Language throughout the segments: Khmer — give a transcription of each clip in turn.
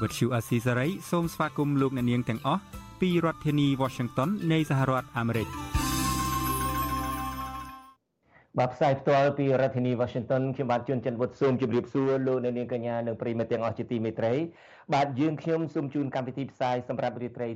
ភាសាខ្មែរ Vuthu Azizi Serai សូមស្វាគមន៍លោកអ្នកនាងទាំងអស់ពីរដ្ឋធានី Washington នៃសហរដ្ឋអាមេរិកបាទផ្សាយផ្ទាល់ពីរដ្ឋធានី Washington ខ្ញុំបាទជួនច័ន្ទវុទ្ធសូមជម្រាបសួរលោកអ្នកនាងកញ្ញានិងប្រិយមិត្តទាំងអស់ជាទីមេត្រីបាទយើងខ្ញុំសូមជូនកម្មវិធីផ្សាយសម្រាប់រាត្រី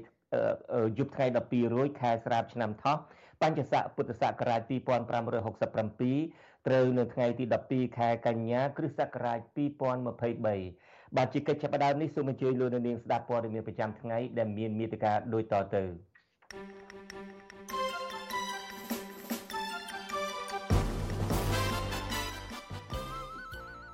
យប់ថ្ងៃ12រោចខែស្រាបឆ្នាំថោះបញ្ញស័កពុទ្ធសករាជ2567ត្រូវនៅថ្ងៃទី12ខែកញ្ញា គ្រិស្តសករាជ2023 បាទជាកិច្ចចាប់ផ្ដើមនេះសូមអញ្ជើញលោកនាងស្ដាប់ព័ត៌មានប្រចាំថ្ងៃដែលមានមេត្តាដូចតទៅ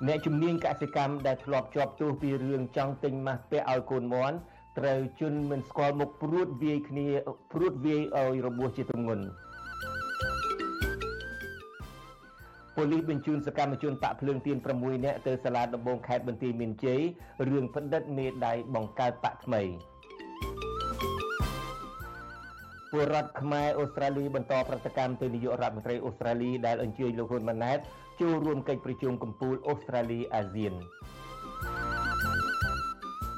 អ្នកជំនាញកសិកម្មដែលធ្លាប់ជាប់ទោសពីរឿងចង់ទិញម៉ាស់ពាក់ឲ្យកូនមន់ត្រូវជន់មិនស្គាល់មុខព្រួតវាយគ្នាព្រួតវាយឲ្យរបួសជាទម្ងន់ ប៉ូលីសបញ្ជូនសកម្មជនបាក់ភ្លើងទៀន6នាក់ទៅសាលាដំបងខេត្តបន្ទាយមានជ័យរឿងបណ្ឌិតមេដៃបង្កើតបាក់ថ្មីពលរដ្ឋខ្មែរអូស្ត្រាលីបន្តប្រតិកម្មទៅនាយករដ្ឋមន្ត្រីអូស្ត្រាលីដែលអញ្ជើញលោកហ៊ុនម៉ាណែតចូលរួមកិច្ចប្រជុំកំពូលអូស្ត្រាលីអាស៊ាន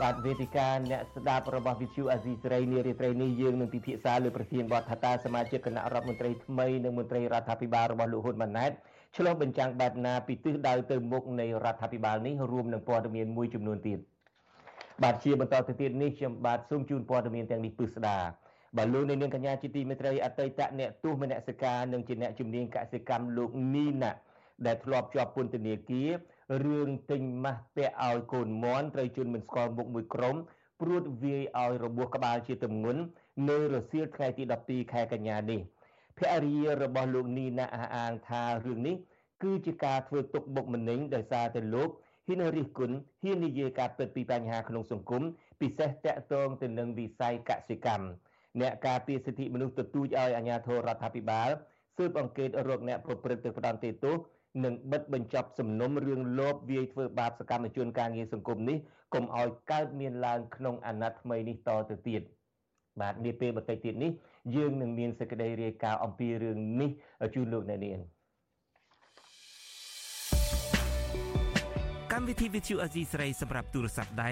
បាទវេទិកាអ្នកស្ដាប់របស់វិទ្យុអាស៊ីសេរីនារាត្រីនេះយើងនឹងពិភាក្សាលើប្រធានបទថាតាសមាជិកគណៈរដ្ឋមន្ត្រីថ្មីនិងមន្ត្រីរដ្ឋាភិបាលរបស់លោកហ៊ុនម៉ាណែត ឆ្លុះបញ្ចាំងបែបណាពីទិសដៅទៅមុខនៃរដ្ឋាភិបាលនេះរួមនឹងព័ត៌មានមួយចំនួនទៀតបាទជាបន្តទៅទៀតនេះខ្ញុំបាទសូមជូនព័ត៌មានទាំងនេះពិស្ដាបាទលោកនាងកញ្ញាជាទីមេត្រីអតីតអ្នកទោសមនសិការនិងជាអ្នកជំនាញកសិកម្មលោកនីណាដែលធ្លាប់ជាប់ពន្ធនាគាររឿងទិញម៉ាស់ពាក់ឲ្យកូនមន់ត្រូវជន់មិនស្គាល់មុខមួយក្រុមព្រួតវាយឲ្យរបួសក្បាលជាទម្ងន់នៅរសៀលថ្ងៃទី12ខែកញ្ញានេះ ភរិយារបស់លោកនីណាអះអាងថារឿងនេះគឺជាការធ្វើទុកបុកម្នេញដោយសារតែលោកហ៊ានរិះគន់ហ៊ាននិយាយការពិតពីបញ្ហាក្នុងសង្គមពិសេសតាក់ទងទៅនឹងវិស័យកសិកម្មអ្នកការពារសិទ្ធិមនុស្សទទូចឲ្យអាជ្ញាធររដ្ឋាភិបាលស៊ើបអង្កេតរកអ្នកប្រព្រឹត្តទៅផ្ដន់ទោសនិងបិទបញ្ចប់សំណុំរឿងលោបវាយធ្វើបាបសកម្មជនការងារសង្គមនេះកុំឲ្យកើតមានឡើងក្នុងអាណត្តិថ្មីនេះតទៅទៀតបាទនាពេលបន្តិចទៀតនេះ យើងនឹងមានសេចក្តីរាយការណ៍អំពីរឿងនេះជូនលោកអ្នកនាងកម្មវិធី Vithu Azizi ស្រីសម្រាប់ទូរស័ព្ទដៃ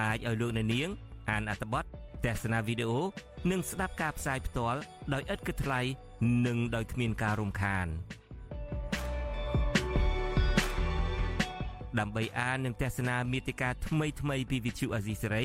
អាចឲ្យលោកអ្នកនាង អានអត្ថបទទស្សនាវីដេអូនិងស្ដាប់ការផ្សាយផ្ទាល់ដោយឥតគិតថ្លៃនិងដោយគ្មានការរំខានដើម្បីអាននិងទស្សនាមេតិការថ្មីថ្មីពី Vithu Azizi សេរី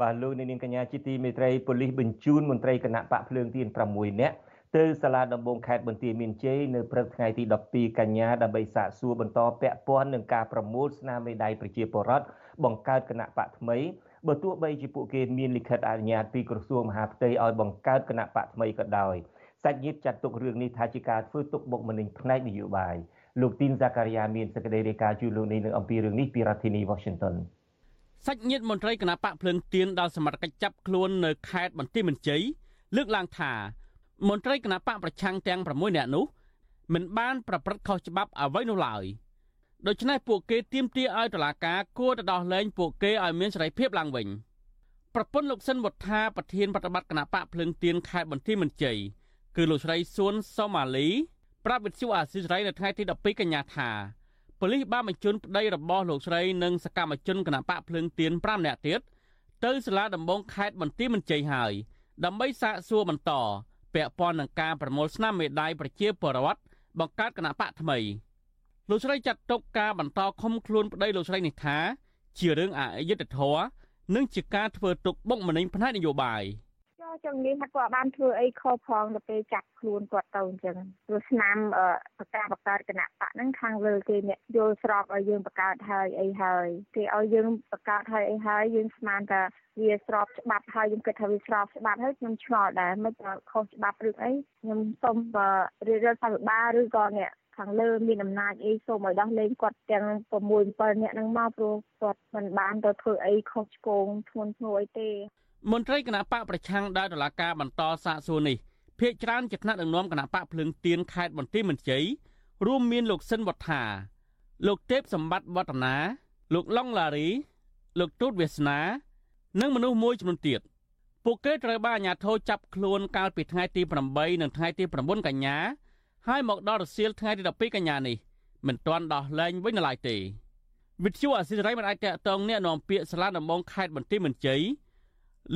បាទលោកនាងកញ្ញាជាទីមេត្រីប៉ូលីសបញ្ជូនមន្ត្រីគណៈបកភ្លើងទៀន6នាក់ទៅសាលាដំបងខេត្តបន្ទាយមានជ័យនៅព្រឹកថ្ងៃទី12កញ្ញាដើម្បីសាកសួរបន្តពាក់ព័ន្ធនឹងការប្រមូលស្នាមមេដៃប្រជាពលរដ្ឋបង្កើតគណៈបកថ្មីបើទោះបីជាពួកគេមានលិខិតអនុញ្ញាតពីក្រសួងមហាផ្ទៃឲ្យបង្កើតគណៈបកថ្មីក៏ដោយសាច់ញាតិចាត់ទុករឿងនេះថាជាការធ្វើទុកបុកម្នេញផ្នែកនយោបាយលោកទីនសាការីយ៉ាមានសេចក្តីរាយការណ៍ជូនលោកនេះនឹងអំពីរឿងនេះពីរដ្ឋធានី Washington សាច់ញាតិមន្ត្រីគណៈបកភ្លើងទៀនដល់សមត្ថកិច្ចចាប់ខ្លួននៅខេត្តបន្ទាយមានជ័យលើកឡើងថាមន្ត្រីគណៈបកប្រឆាំងទាំង6នាក់នោះមិនបានប្រព្រឹត្តខុសច្បាប់អ្វីនោះឡើយដូច្នេះពួកគេទាមទារឲ្យតុលាការគួរទៅដោះលែងពួកគេឲ្យមានសេរីភាពឡើងវិញប្រពន្ធលោកសិនវុធាប្រធានប្រតិបត្តិគណៈបកភ្លើងទៀនខេត្តបន្ទាយមានជ័យគឺលោកស្រីសួនសូម៉ាលីប្រាប់វិទ្យុអាស៊ីសេរីនៅថ្ងៃទី12កញ្ញាថា ប៉ូលីសបានបញ្ជូនប្តីរបស់លោកស្រីនិងសកម្មជនគណបកភ្លើងទៀន5នាក់ទៀតទៅសាលាដំបងខេត្តបន្ទាយមានជ័យហើយដើម្បីសាកសួរបន្តពាក់ព័ន្ធនឹងការប្រមូលស្នាមមេដាយប្រជាពលរដ្ឋបង្កើតគណបកថ្មីលោកស្រីចាត់ទុកការបន្តឃុំខ្លួនប្តីលោកស្រីនេះថា ជារឿងអយុត្តិធម៌និងជាការធ្វើទុកបុកម្នេញផ្នែកនយោបាយ ចឹងនេះថាគាត់បានធ្វើអីខុសផងទៅពេលចាប់ខ្លួនគាត់ទៅអញ្ចឹងព្រោះស្នាមប្រកាសបង្កើតគណៈបកហ្នឹងខាងលើគេអ្នកយល់ស្របឲ្យយើងបង្កើតហើយអីហើយគេឲ្យយើងបង្កើតហើយអីហើយយើងស្មានថាវាស្របច្បាប់ហើយយើងគិតថាវាស្របច្បាប់ហើយខ្ញុំឆ្ងល់ដែរមិនខុសច្បាប់ឬអីខ្ញុំសុំរៀបរដ្ឋាភិបាលឬក៏អ្នកខាងលើមានអំណាចអីសូមឲ្យដោះលែងគាត់ទាំង6 7នាក់ហ្នឹងមកព្រោះគាត់មិនបានទៅធ្វើអីខុសឆ្គងធ្ងន់ធ្ងរអីទេ មន្ត្រីគណៈបកប្រឆាំងដែលតុលាការបន្តសាកសួរនេះភ្នាក់ច្រើនជាថ្នាក់ដឹកនាំគណៈបកភ្លើងទៀនខេត្តបន្ទាយមានជ័យរួមមានលោកសិនវត្ថាលោកទេពសម្បត្តិវឌ្ឍនាលោកឡុងឡារី លោកទូតវាសនា និងមនុស្សមួយចំនួនទៀតពួកគេត្រូវបានអាជ្ញាធរចាប់ខ្លួនកាលពីថ្ងៃទី8និងថ្ងៃទី9កញ្ញាហើយមកដល់រសៀលថ្ងៃទី12កញ្ញានេះមិនទាន់ដោះលែងវិញនៅឡើយទេវិទ្យុអសិរ័យមិនអាចតកតងអ្នកនាំពាក្យសាលាដំបងខេត្តបន្ទាយមានជ័យ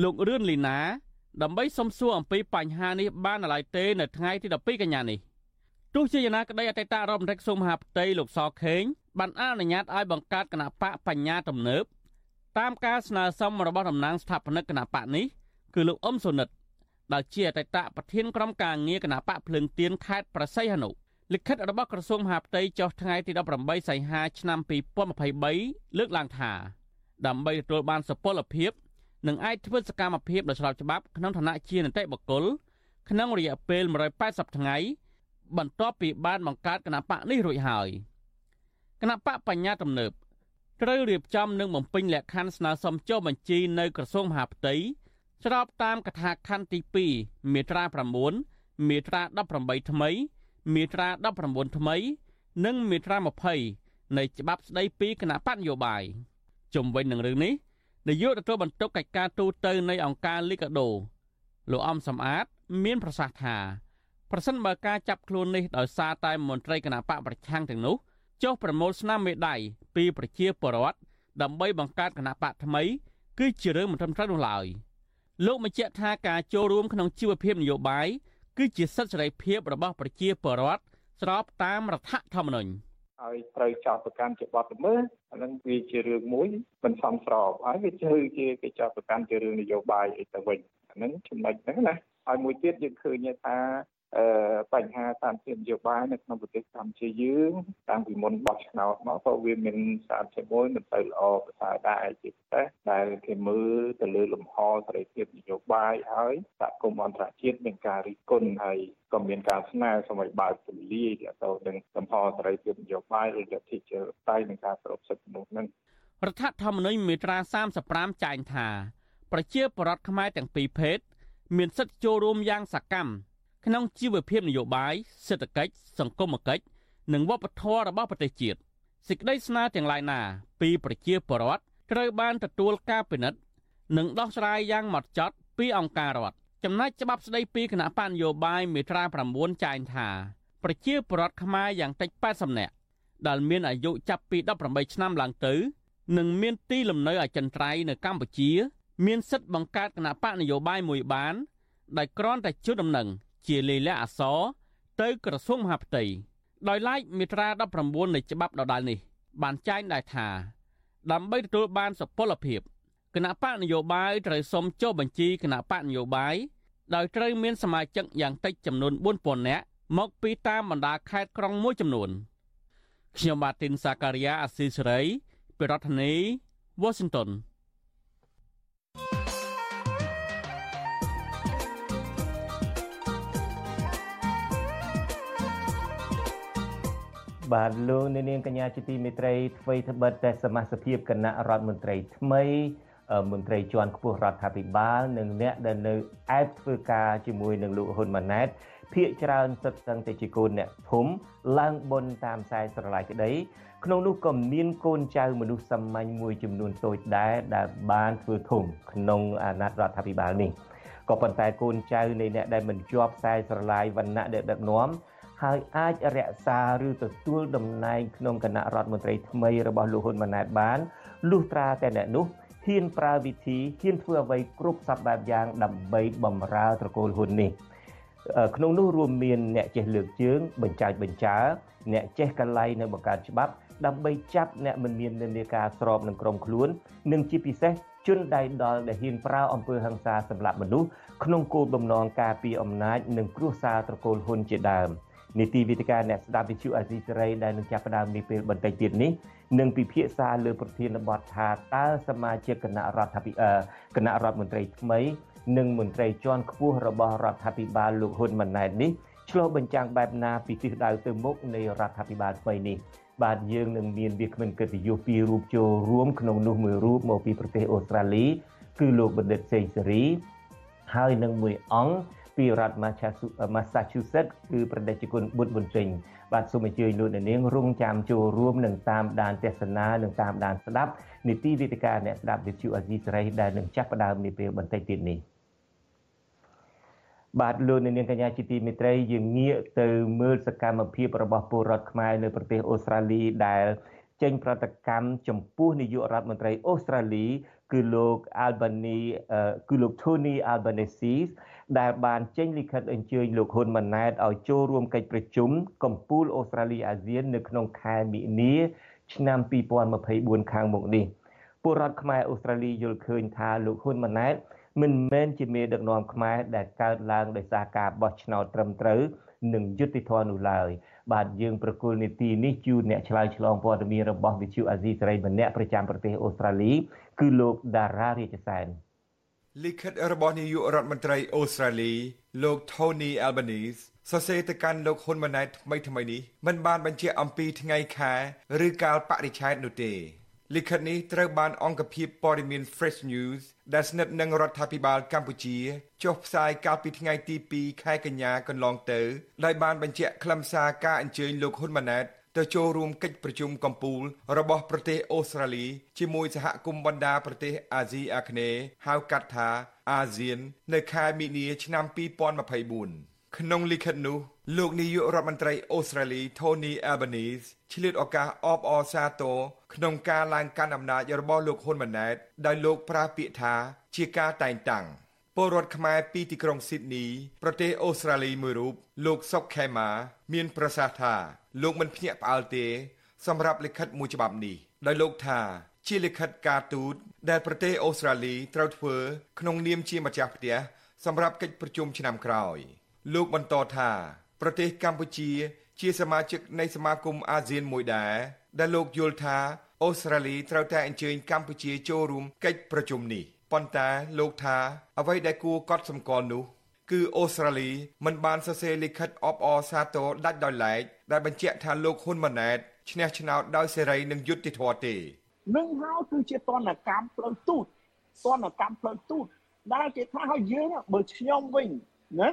លោករឿនលីណាដើម្បីសុំសួរអំពីបញ្ហានេះបានឡើយទេនៅថ្ងៃទី12កញ្ញានេះទោះជាយ៉ាងណាក្តីអតីតរដ្ឋមន្ត្រីក្រសួងមហាផ្ទៃលោកសខេងបានអនុញ្ញាតឲ្យបង្កើតគណៈបកបញ្ញាទំនើបតាមការស្នើសុំរបស់តំណាងស្ថាបនិកគណៈបកនេះគឺលោកអ៊ុំសុនិតដែលជាអតីតប្រធានក្រុមការងារគណៈបកភ្លើងទៀនខេត្តប្រស័យហនុលិខិតរបស់ក្រសួងមហាផ្ទៃចុះថ្ងៃទី18សីហាឆ្នាំ2023លើកឡើងថាដើម្បីទទួលបានសុពលភាព និងអាចធ្វើសកម្មភាពដោយស្របច្បាប់ក្នុងឋានៈជានីតិបុគ្គលក្នុងរយៈពេល180ថ្ងៃបន្ទាប់ពីបានបង្កើតគណៈបកនេះរួចហើយគណៈបកបញ្ញាទំនើបត្រូវរៀបចំនិងបំពេញលក្ខខណ្ឌស្នើសុំចុះបញ្ជីនៅក្រសួងមហាផ្ទៃស្របតាមកថាខណ្ឌទី2មាត្រា9មាត្រា18ថ្មី មាត្រា19ថ្មី និងមាត្រា20នៃច្បាប់ស្តីពីគណៈបកនយោបាយជំវិញនឹងរឿងនេះ នាយកទទួលបន្ទុកកិច្ចការទូតនៃអង្គការលីកាដូលោកអំសំអាត មានប្រសាសន៍ថាប្រសិនបើការចាប់ខ្លួននេះដោយសារតែមន្ត្រីគណៈបកប្រឆាំងទាំងនោះចុះប្រមូលស្នាមមេដៃពីប្រជាពលរដ្ឋដើម្បីបង្កើតគណៈបកថ្មី គឺជារឿងមិនត្រឹមត្រូវនោះឡើយលោកបញ្ជាក់ថាការចូលរួមក្នុងជីវភាពនយោបាយគឺជាសិទ្ធិសេរីភាពរបស់ប្រជាពលរដ្ឋស្របតាមរដ្ឋធម្មនុញ្ញ ហើយត្រូវចោទប្រកាន់ជាបទល្មើសអានឹងវាជារឿងមួយមិនសមស្របហើយវាគឺជាគេចោទប្រកាន់ជារឿងនយោបាយអីទៅវិញអានឹងចំណុចហ្នឹងណាហើយមួយទៀតយើងឃើញថាអឺ បញ្ហាតាមជានយោបាយនៅក្នុងប្រទេសកម្ពុជាយើងតាំងពីមុនបោះឆ្នោតមកក៏វាមានសារជាមួយមិនទៅល្អប្រសើរដែរជាពិសេសដែលគេមើលទៅលើលំហសេរីភាពនយោបាយហើយសហគមន៍អន្តរជាតិមានការរិះគន់ហើយក៏មានការស្នើសុំឲ្យបើកទូលាយទាក់ទងនឹងលំហសេរីភាពនយោបាយឬលទ្ធិជាតៃនឹងការគោរពសិទ្ធិមនុស្សនឹងរដ្ឋធម្មនុញ្ញមាត្រា35ចែងថា ប្រជាពលរដ្ឋខ្មែរទាំងពីរភេទមានសិទ្ធិចូលរួមយ៉ាងសកម្ម ក្នុងជីវភាពនយោបាយសេដ្ឋកិច្ចសង្គមគិច្ចនិងវប្បធម៌របស់ប្រទេសជាតិសេចក្តីស្នើទាំងឡាយណាពីប្រជាពលរដ្ឋត្រូវបានទទួលការពិនិត្យនិងដោះស្រាយយ៉ាងម៉ត់ចត់ពីអង្គការរដ្ឋចំណែកច្បាប់ស្តីពីគណៈបញ្ញយោបាយមេត្រា9ចែងថាប្រជាពលរដ្ឋខ្មែរយ៉ាងតិច80នាក់ដែលមានអាយុចាប់ពី18ឆ្នាំឡើងទៅនិងមានទីលំនៅអចិន្ត្រៃយ៍នៅកម្ពុជា មានសិទ្ធិបង្កើតគណៈបកនយោបាយមួយបាន ដែលគ្រាន់តែជូនដំណឹង ជាលេខលះអសរទៅក្រសួងមហាផ្ទៃដោយឡែកមាត្រា19នៃច្បាប់ដដែលនេះ បានចែងដែរថាដើម្បីទទួលបានសុពលភាពគណៈបកនយោបាយត្រូវសុំចុះបញ្ជីគណៈបកនយោបាយដោយត្រូវមានសមាជិកយ៉ាងតិចចំនួន4000នាក់មកពីតាមបណ្ដាខេត្តក្រុងមួយចំនួនខ្ញុំបាទទីនសាការីយ៉ាអស៊ីសេរីពីរដ្ឋធានី Washington បាទលោកនាងកញ្ញាជាទីមេត្រីអ្វីត្បិតតែសមាជិកគណៈរដ្ឋមន្ត្រីថ្មីមន្ត្រីជាន់ខ្ពស់រដ្ឋាភិបាលនិងអ្នកដែលនៅអែបធ្វើការជាមួយនឹងលោកហ៊ុនម៉ាណែតភាកច្រើនសិតសឹងតែជាកូនអ្នកធំឡើងបុណ្យតាមខ្សែស្រឡាយក្តីក្នុងនោះក៏មានកូនចៅមនុស្សសាមញ្ញមួយចំនួនតូចដែរដែលបានធ្វើធំក្នុងអាណត្តិរដ្ឋាភិបាលនេះក៏ប៉ុន្តែកូនចៅនៃអ្នកដែលមិនជាប់ខ្សែស្រឡាយវណ្ណៈដែលដឹកនាំ ហើយអាចរក្សាឬទទួលតំណែងក្នុងគណៈរដ្ឋមន្ត្រីថ្មីរបស់លោកហ៊ុនម៉ាណែតបានលុះត្រាតែអ្នកនោះហ៊ានប្រើវិធីហ៊ានធ្វើអ្វីគ្រប់សពបែបយ៉ាងដើម្បីបំរើត្រកូលហ៊ុននេះក្នុងនោះរួមមានអ្នកចេះលើកជើងបញ្ចើចបញ្ចើអ្នកចេះកលៃនៅបង្កើតច្បាប់ដើម្បីចាប់អ្នកមិនមាននិន្នាការស្របនឹងក្រុមខ្លួន និងជាពិសេសជនដៃដល់ដែលហ៊ានប្រើអំពើហិង្សាសម្លាប់មនុស្សក្នុងគោលបំណងការពារអំណាចនិងគ្រោះសារត្រកូលហ៊ុនជាដើម នីតិវិទ្យាអ្នកស្ដាប់វិទ្យុអាស៊ីសេរីដែលនឹងចាប់ផ្ដើមនាពេលបន្តិចទៀតនេះនឹងពិភាក្សាលើប្រធានបទថាតើសមាជិកគណៈរដ្ឋាភិបាលគណៈរដ្ឋមន្ត្រីថ្មីនិងមន្ត្រីជាន់ខ្ពស់របស់រដ្ឋាភិបាលលោកហ៊ុនម៉ាណែតនេះឆ្លុះបញ្ចាំងបែបណាពីទិសដៅទៅមុខនៃរដ្ឋាភិបាលថ្មីនេះបាទយើងនឹងមានវាគ្មិនកិត្តិយសពីររូបចូលរួមក្នុងនោះមួយរូបមកពីប្រទេសអូស្ត្រាលី គឺលោកបណ្ឌិតសេងសេរី ហើយនឹងមួយអង្គ ពីរដ្ឋ Massachusetts គឺប្រដេជគុណបុត្រប៊ុនចេញបាទសូមអញ្ជើញលោកនាងរងចាំចូលរួមនឹងតាមដានទស្សនានិងតាមដានស្ដាប់នីតិវិទ្យាអ្នកស្ដាប់វិទ្យុអាស៊ីសេរីដែលនឹងចាប់ផ្ដើមនាពេលបន្តិចទៀតនេះបាទលោកនាងកញ្ញាជាទីមេត្រីយើងងាកទៅមើលសកម្មភាពរបស់ពលរដ្ឋខ្មែរនៅប្រទេសអូស្ត្រាលីដែលចេញប្រតិកម្មចំពោះនាយករដ្ឋមន្ត្រីអូស្ត្រាលី គឺលោក Albany គឺលោក Tony Albanese ដែលបានចេញលិខិតអញ្ជើញលោកហ៊ុនម៉ាណែតឲ្យចូលរួមកិច្ចប្រជុំកម្ពុជាអូស្ត្រាលីអាស៊ាននៅក្នុងខែមិនិនាឆ្នាំ2024ខាងមុខនេះពលរដ្ឋខ្មែរអូស្ត្រាលីយល់ឃើញថាលោកហ៊ុនម៉ាណែតមិនមែនជាមេដឹកនាំខ្មែរដែលកើតឡើងដោយសារការបោះឆ្នោតត្រឹមត្រូវនិងយុត្តិធម៌នោះឡើយបាទយើងប្រកុលនីតិនេះជូនអ្នកឆ្លើយឆ្លងព័ត៌មានរបស់វិទ្យុអាស៊ីសេរីម្នាក់ប្រចាំប្រទេសអូស្ត្រាលីគឺលោកដារ៉ារាជសែន លិខិតរបស់នាយករដ្ឋមន្ត្រីអូស្ត្រាលីលោក Tony Albanese សរសេរទៅកាន់លោកហ៊ុនម៉ាណែតថ្មីថ្មីនេះមិនបានបញ្ជាក់អំពីថ្ងៃខែឬកាលបរិច្ឆេទនោះទេលិខិតនេះត្រូវបានអង្គភាពព័ត៌មាន Fresh News ដែលស្និទ្ធនឹងរដ្ឋាភិបាលកម្ពុជាចុះផ្សាយកាលពីថ្ងៃទី2ខែកញ្ញាកន្លងទៅដោយបានបញ្ជាក់ខ្លឹមសារការអញ្ជើញលោកហ៊ុនម៉ាណែត ទៅចូលរួមកិច្ចប្រជុំកំពូលរបស់ប្រទេសអូស្ត្រាលីជាមួយសហគមន៍បណ្ដាប្រទេសអាស៊ីអាគ្នេយ៍ហៅកាត់ថាអាស៊ាននៅខែមីនាឆ្នាំ2024ក្នុងលិខិតនោះលោកនាយករដ្ឋមន្ត្រីអូស្ត្រាលី Tony Albanese ឆ្លៀតឱកាសអបអរសាទរក្នុងការឡើងកាន់អំណាចរបស់លោកហ៊ុនម៉ាណែតដោយលោកប្រើពាក្យថាជាការតែងតាំងពលរដ្ឋខ្មែរពីទីក្រុងស៊ីដនីប្រទេសអូស្ត្រាលីមួយរូបលោកសុកខេម៉ាមានប្រសាសន៍ថា លោកមិនភ្ញាក់ផ្អើលទេ សម្រាប់លិខិតមួយច្បាប់នេះដោយលោកថាជាលិខិតការទូតដែលប្រទេសអូស្ត្រាលីត្រូវធ្វើក្នុងនាមជាម្ចាស់ផ្ទះសម្រាប់កិច្ចប្រជុំឆ្នាំក្រោយ លោកបន្តថាប្រទេសកម្ពុជា ជាសមាជិកនៃសមាគមអាស៊ានមួយដែរដែលលោកយល់ថាអូស្ត្រាលីត្រូវតែអញ្ជើញកម្ពុជាចូលរួមកិច្ចប្រជុំនេះប៉ុន្តែលោកថាអ្វីដែលគួរកត់សម្គាល់នោះ គឺអូស្ត្រាលីមិនបានសរសេរលិខិតអបអរសាទរដាច់ដោយឡែកដែលបញ្ជាក់ថាលោកហ៊ុនម៉ាណែតឈ្នះឆ្នោតដោយសេរីនិងយុត្តិធម៌ទេនឹងហើយគឺជាតនកម្មផ្លូវទូតតនកម្មផ្លូវទូតដែលគេថាឲ្យយើងបើខ្ញុំវិញណា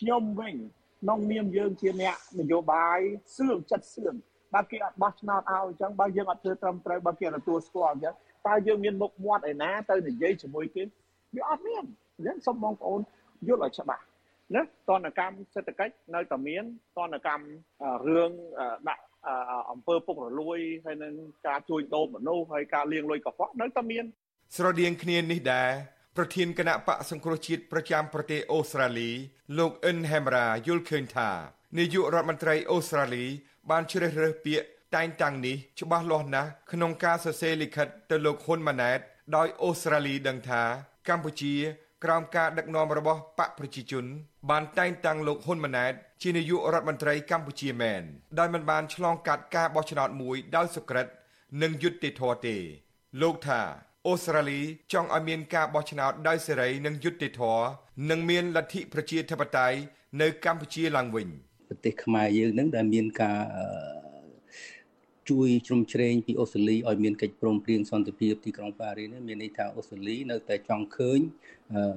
ខ្ញុំវិញក្នុងនាមយើងជាអ្នកនយោបាយសឿងចិត្តសឿងបើគេអត់បោះឆ្នោតឲ្យអញ្ចឹងបើយើងអត់ធ្វើត្រឹមត្រូវបើគេទទួលស្គាល់អញ្ចឹងតើយើងមានមុខមាត់ឯណាទៅនិយាយជាមួយគេវាអត់មានអញ្ចឹងសូមបងប្អូន យល់ឲ្យច្បាស់ណាតនកម្មសេដ្ឋកិច្ចនៅតែមានតនកម្មរឿងដាក់អង្គើពុករលួយហើយនឹងការជួញដូរមនុស្សហើយការលាងលុយកខ្វក់នៅតែមានស្រដៀងគ្នានេះដែរប្រធានគណៈបកសង្គ្រោះជាតិប្រចាំប្រទេសអូស្ត្រាលី លោកអិនហេមរ៉ាយល់ឃើញថានាយករដ្ឋមន្ត្រីអូស្ត្រាលី បានជ្រើសរើសពាក្យតែងតាំងនេះច្បាស់លាស់ណាស់ក្នុងការសរសេរលិខិតទៅលោកហ៊ុនម៉ាណែតដោយអូស្ត្រាលីដឹងថាកម្ពុជា ក្រោមការដឹកនាំរបស់បកប្រជាជន បានតែងតាំងលោកហ៊ុនម៉ាណែតជានាយករដ្ឋមន្ត្រីកម្ពុជាមែនដោយមិនបានឆ្លងកាត់ការបោះឆ្នោតមួយដោយសុក្រិតនិងយុត្តិធម៌ទេ លោកថាអូស្ត្រាលីចង់ឲ្យមានការបោះឆ្នោតដោយសេរីនិងយុត្តិធម៌និងមានលទ្ធិប្រជាធិបតេយ្យនៅកម្ពុជាឡើងវិញប្រទេសខ្មែរយើងនឹងដែលមានការ ជួយជ្រោមជ្រែងពីអូស្ត្រាលីឲ្យមានកិច្ចព្រមព្រៀងសន្តិភាពទីក្រុងប៉ារីសនេះមានន័យថាអូស្ត្រាលីនៅតែចង់ឃើញ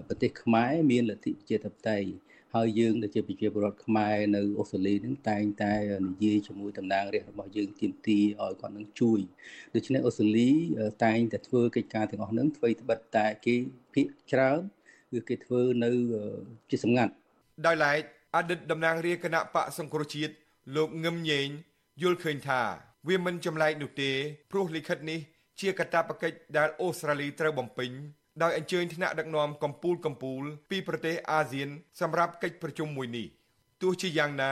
ប្រទេសខ្មែរមានលទ្ធិប្រជាធិបតេយ្យហើយយើងដែលជាប្រជាពលរដ្ឋខ្មែរនៅអូស្ត្រាលីនឹងតែងតែនិយាយជាមួយតំណាងរាស្ត្ររបស់យើងទាមទារឲ្យគាត់នឹងជួយដូច្នេះអូស្ត្រាលីតែងតែធ្វើកិច្ចការទាំងអស់ហ្នឹងធ្វើត្បិតតែគេភាកច្រើនគឺគេធ្វើនៅជាសម្ងាត់ដោយឡែកអតីតតំណាងរាជគណៈបកសង្គ្រោះជាតិលោកងឹមញែងយល់ឃើញថា វាមិនចម្លែកនោះទេព្រោះលិខិតនេះជាកាតព្វកិច្ចដែលអូស្ត្រាលីត្រូវបំពេញដោយអញ្ជើញថ្នាក់ដឹកនាំកម្ពុជាកម្ពុជាពីប្រទេសអាស៊ាន សម្រាប់កិច្ចប្រជុំមួយនេះទោះជាយ៉ាងណា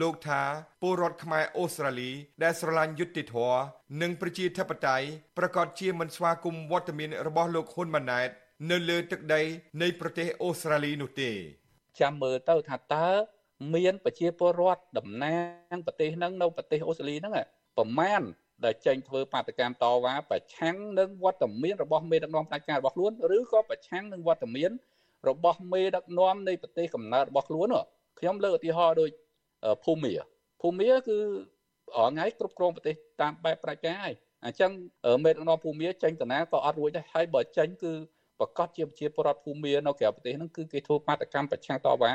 លោកថាពលរដ្ឋខ្មែរអូស្ត្រាលី ដែលស្រឡាញ់យុត្តិធម៌និងប្រជាធិបតេយ្យប្រកាសជាមិនស្វាគមន៍វត្តមានរបស់លោកហ៊ុនម៉ាណែត នៅលើទឹកដី នៃប្រទេសអូស្ត្រាលីនោះទេ ចាំមើលទៅថាតើមានប្រជាពលរដ្ឋតំណាងប្រទេសហ្នឹងនៅប្រទេសអូស្ត្រាលីហ្នឹង ប្រមាណដែលចេញធ្វើបាតកម្មតវ៉ាប្រឆាំងនឹងវត្តមានរបស់មេដឹកនាំផ្ដាច់ការរបស់ខ្លួនឬក៏ប្រឆាំងនឹងវត្តមានរបស់មេដឹកនាំនៃប្រទេសកំណើតរបស់ខ្លួនខ្ញុំលើកឧទាហរណ៍ដូចភូមាភូមាគឺអងថ្ងៃគ្រប់គ្រងប្រទេសតាមបែបប្រជាការហើយអញ្ចឹងមេដឹកនាំភូមាចេញតាណាក៏អត់រួចដែរហើយបើចេញគឺប្រកាសជាប្រជាពលរដ្ឋភូមានៅក្រៅប្រទេសហ្នឹងគឺគេធ្វើបាតកម្មប្រឆាំងតវ៉ា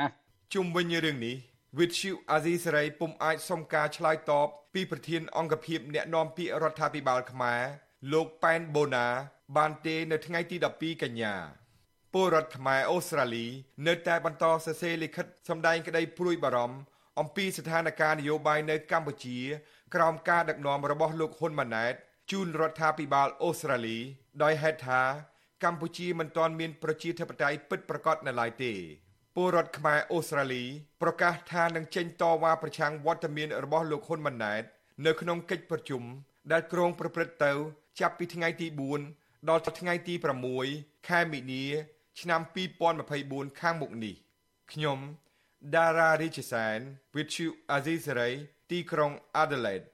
ជុំវិញរឿងនេះវិទ្យុអាស៊ីសេរីពុំអាចសុំការឆ្លើយតប ពីប្រធានអង្គភិបអ្នកណែនាំពាក្យរដ្ឋាភិបាលខ្មែរលោកប៉ែនបូណា បានទេនៅថ្ងៃទី12កញ្ញាពលរដ្ឋខ្មែរអូស្ត្រាលី នៅតែបន្តសរសេរលិខិតសម្ដែងក្តីព្រួយបារម្ភអំពីស្ថានភាពនយោបាយនៅកម្ពុជា ក្រោមការដឹកនាំរបស់លោកហ៊ុនម៉ាណែតជូនរដ្ឋាភិបាលអូស្ត្រាលី ដោយហេតុថាកម្ពុជាមិនទាន់មានប្រជាធិបតេយ្យពិតប្រាកដនៅឡើយទេ ពលរដ្ឋខ្មែរអូស្ត្រាលីប្រកាសថានឹងចេញតវ៉ាប្រឆាំងវត្តមានរបស់លោកហ៊ុនម៉ាណែត នៅក្នុងកិច្ចប្រជុំដែលក្រុងប្រព្រឹត្តទៅ ចាប់ពីថ្ងៃទី4ដល់ថ្ងៃទី6ខែមិនិនាឆ្នាំ2024ខាងមុខនេះខ្ញុំដារ៉ារីជសែន With you Azizari ទីក្រុង Adelaide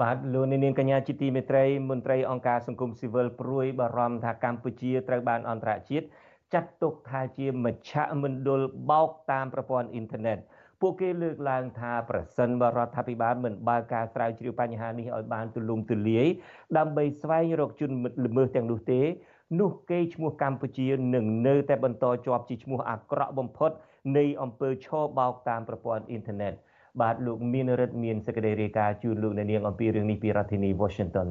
បាទលោកនាងកញ្ញាជាទីមេត្រីមន្ត្រីអង្គការសង្គមស៊ីវិលព្រួយបារម្ភថាកម្ពុជាត្រូវបានអន្តរជាតិ ចាត់ទុកថាជាមជ្ឈមណ្ឌលបោកតាមប្រព័ន្ធអ៊ីនធឺណិតពួកគេលើកឡើងថាប្រសិនបើរដ្ឋាភិបាលមិនបើកការស្រាវជ្រាវបញ្ហានេះឲ្យបានទូលំទូលាយដើម្បីស្វែងរកជនល្មើសទាំងនោះទេនោះគេឈ្មោះកម្ពុជានឹងនៅតែបន្តជាប់ជាឈ្មោះអាក្រក់បំផុតនៃអំពើឆោបោកតាមប្រព័ន្ធអ៊ីនធឺណិតបាទលោកមានរិទ្ធមានសេចក្តីរាយការណ៍ជូនលោកអ្នកនាងអំពីរឿងនេះពីរដ្ឋធានី Washington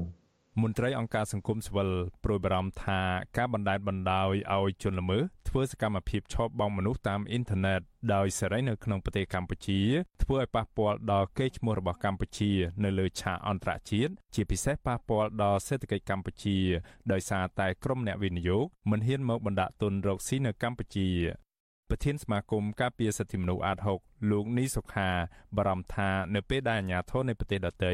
មន្ត្រីអង្គការសង្គមស៊ីវិលប្រួយបារម្ភថាការបណ្តែតបណ្តោយឲ្យជនល្មើសធ្វើសកម្មភាពឆោបបងមនុស្សតាមអ៊ីនធឺណិតដោយសេរីនៅក្នុងប្រទេសកម្ពុជាធ្វើឲ្យប៉ះពាល់ដល់កេរ្តិ៍ឈ្មោះរបស់កម្ពុជា នៅលើឆាកអន្តរជាតិជាពិសេសប៉ះពាល់ដល់សេដ្ឋកិច្ចកម្ពុជា ដោយសារតែក្រុមអ្នកវិនិយោគមិនហ៊ានមកបណ្ដាក់ទុនរកស៊ីនៅកម្ពុជា ប្រធានសមាគមការពារសិទ្ធិមនុស្សអាត6លោកនីសុខាបារម្ភថានៅពេលដែលអាជ្ញាធរនៃប្រទេសដទៃ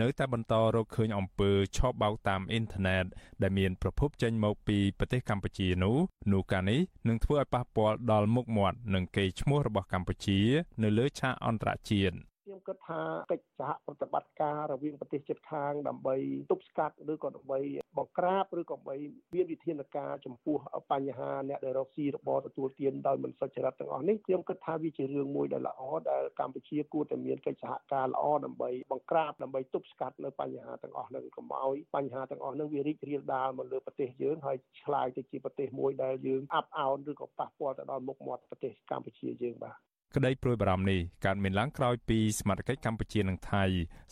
នៅតែបន្តរកឃើញអំពើឆបោកតាមអ៊ីនធឺណិតដែលមានប្រភពចេញមកពីប្រទេសកម្ពុជានោះនោះការនេះនឹងធ្វើឲ្យប៉ះពាល់ដល់មុខមាត់និងកេរ្តិ៍ឈ្មោះរបស់កម្ពុជា នៅលើឆាកអន្តរជាតិ ខ្ញុំគិតថាកិច្ចសហប្រតិបត្តិការរវាងប្រទេសជិតខាងដើម្បីទប់ស្កាត់ឬក៏ដើម្បីបង្ក្រាបឬក៏ដើម្បីមានវិធានការចំពោះបញ្ហាអ្នកដែលរកស៊ីរបរទទួលទានដោយមិនសុចរិតទាំងអស់នេះខ្ញុំគិតថាវាជារឿងមួយដែលល្អដែលកម្ពុជាគួរតែមានកិច្ចសហការល្អដើម្បីបង្ក្រាបដើម្បីទប់ស្កាត់នៅបញ្ហាទាំងអស់នឹងកុំឲ្យបញ្ហាទាំងអស់នឹងវារីករាលដាលមកលើប្រទេសយើងហើយឆ្លាយទៅជាប្រទេសមួយដែលយើងអាប់អោនឬក៏ប៉ះពាល់ទៅដល់មុខមាត់ប្រទេសកម្ពុជាយើងបាទ ក្តីព្រួយបារម្ភនេះកើតមានឡើងក្រោយពីសមាជិកកម្ពុជានិងថៃ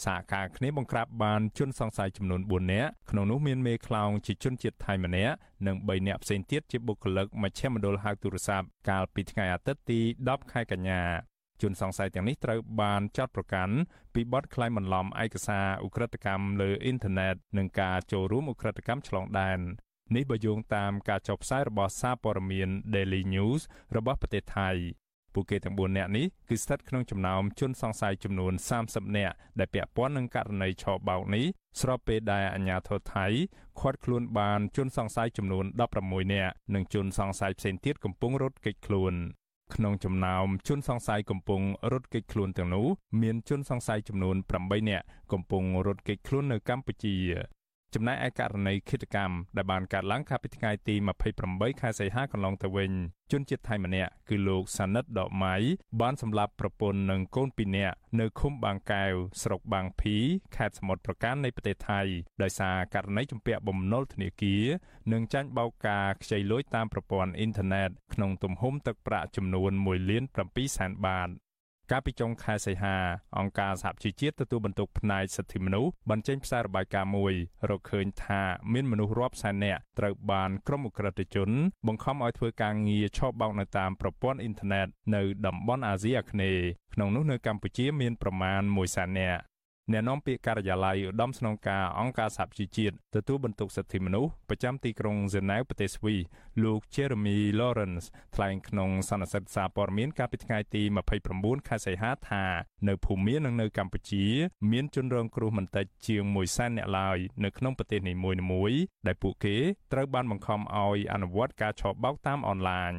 សហការគ្នាបង្ក្រាបបានជនសង្ស័យចំនួន4នាក់ក្នុងនោះមានមេខ្លោងជាជនជាតិថៃម្នាក់និង3នាក់ផ្សេងទៀតជាបុគ្គលិកមជ្ឈមណ្ឌលហៅទូរស័ព្ទកាលពីថ្ងៃអាទិត្យទី10ខែកញ្ញាជនសង្ស័យទាំងនេះត្រូវបានចាត់ប្រកាន់ពីបទក្លែងបន្លំឯកសារឧក្រិដ្ឋកម្មលើអ៊ីនធឺណិតនិងការចូលរួមឧក្រិដ្ឋកម្មឆ្លងដែននេះបើយោងតាមការចុះផ្សាយរបស់សារព័ត៌មាន Daily News របស់ប្រទេសថៃ ពួកគេទាំង4នាក់នេះគឺស្ថិតក្នុងចំណោមជនសង្ស័យចំនួន30នាក់ដែលពាក់ព័ន្ធនឹងករណីឆបោកនេះស្របពេលដែលអាជ្ញាធរថៃឃាត់ខ្លួនបានជនសង្ស័យចំនួន16នាក់និងជនសង្ស័យផ្សេងទៀតកំពុងរត់គេចខ្លួនក្នុងចំណោមជនសង្ស័យកំពុងរត់គេចខ្លួនទាំងនោះមានជនសង្ស័យចំនួន8នាក់កំពុងរត់គេចខ្លួននៅកម្ពុជា ចំណែកឯករណីឃាតកម្មដែលបានកើតឡើងកាលពីថ្ងៃទី28ខែសីហាកន្លងទៅវិញជនជាតិថៃម្នាក់គឺលោកសានិតដកម៉ៃបានសម្លាប់ប្រពន្ធនិងកូនពីរនាក់នៅឃុំបាងកែវស្រុកបាងភីខេត្តសមុទ្រប្រការនៃប្រទេសថៃដោយសារករណីជំពាក់បំណុលធនាគារនិងចាញ់បោកការខ្ចីលុយតាមប្រព័ន្ធអ៊ីនធឺណិតក្នុងទំហំទឹកប្រាក់ចំនួន1លាន7សែនបាត កាលពីចុងខែសីហាអង្គការសហជីវជាតិទទួលបន្ទុកផ្នែកសិទ្ធិមនុស្សបានចេញផ្សាយរបាយការណ៍មួយរកឃើញថាមានមនុស្សរាប់សែននាក់ត្រូវបានក្រុមអ ுக ្រិតជន បង្ខំឲ្យធ្វើការងារឆបោកនៅតាមប្រព័ន្ធអ៊ីនធឺណិតនៅតំបន់អាស៊ីអាគ្នេយ៍ក្នុងនោះនៅកម្ពុជាមានប្រមាណ1សែននាក់ អ្នកនាំពាក្យការិយាល័យឧត្តមស្នងការអង្គការសហប្រជាជាតិទទួលបន្ទុកសិទ្ធិមនុស្សប្រចាំទីក្រុងហ្សឺណែវប្រទេសស្វីលោក Jeremy Lawrence ថ្លែងក្នុងសន្និសីទសារព័ត៌មានកាលពីថ្ងៃទី29ខែសីហាថានៅភូមានិងនៅកម្ពុជា មានជនរងគ្រោះមិនតិចជាង1សែនអ្នកឡើយនៅក្នុងប្រទេសនីមួយៗដែលពួកគេត្រូវបានបង្ខំឲ្យអនុវត្តការឆបោកតាមអនឡាញ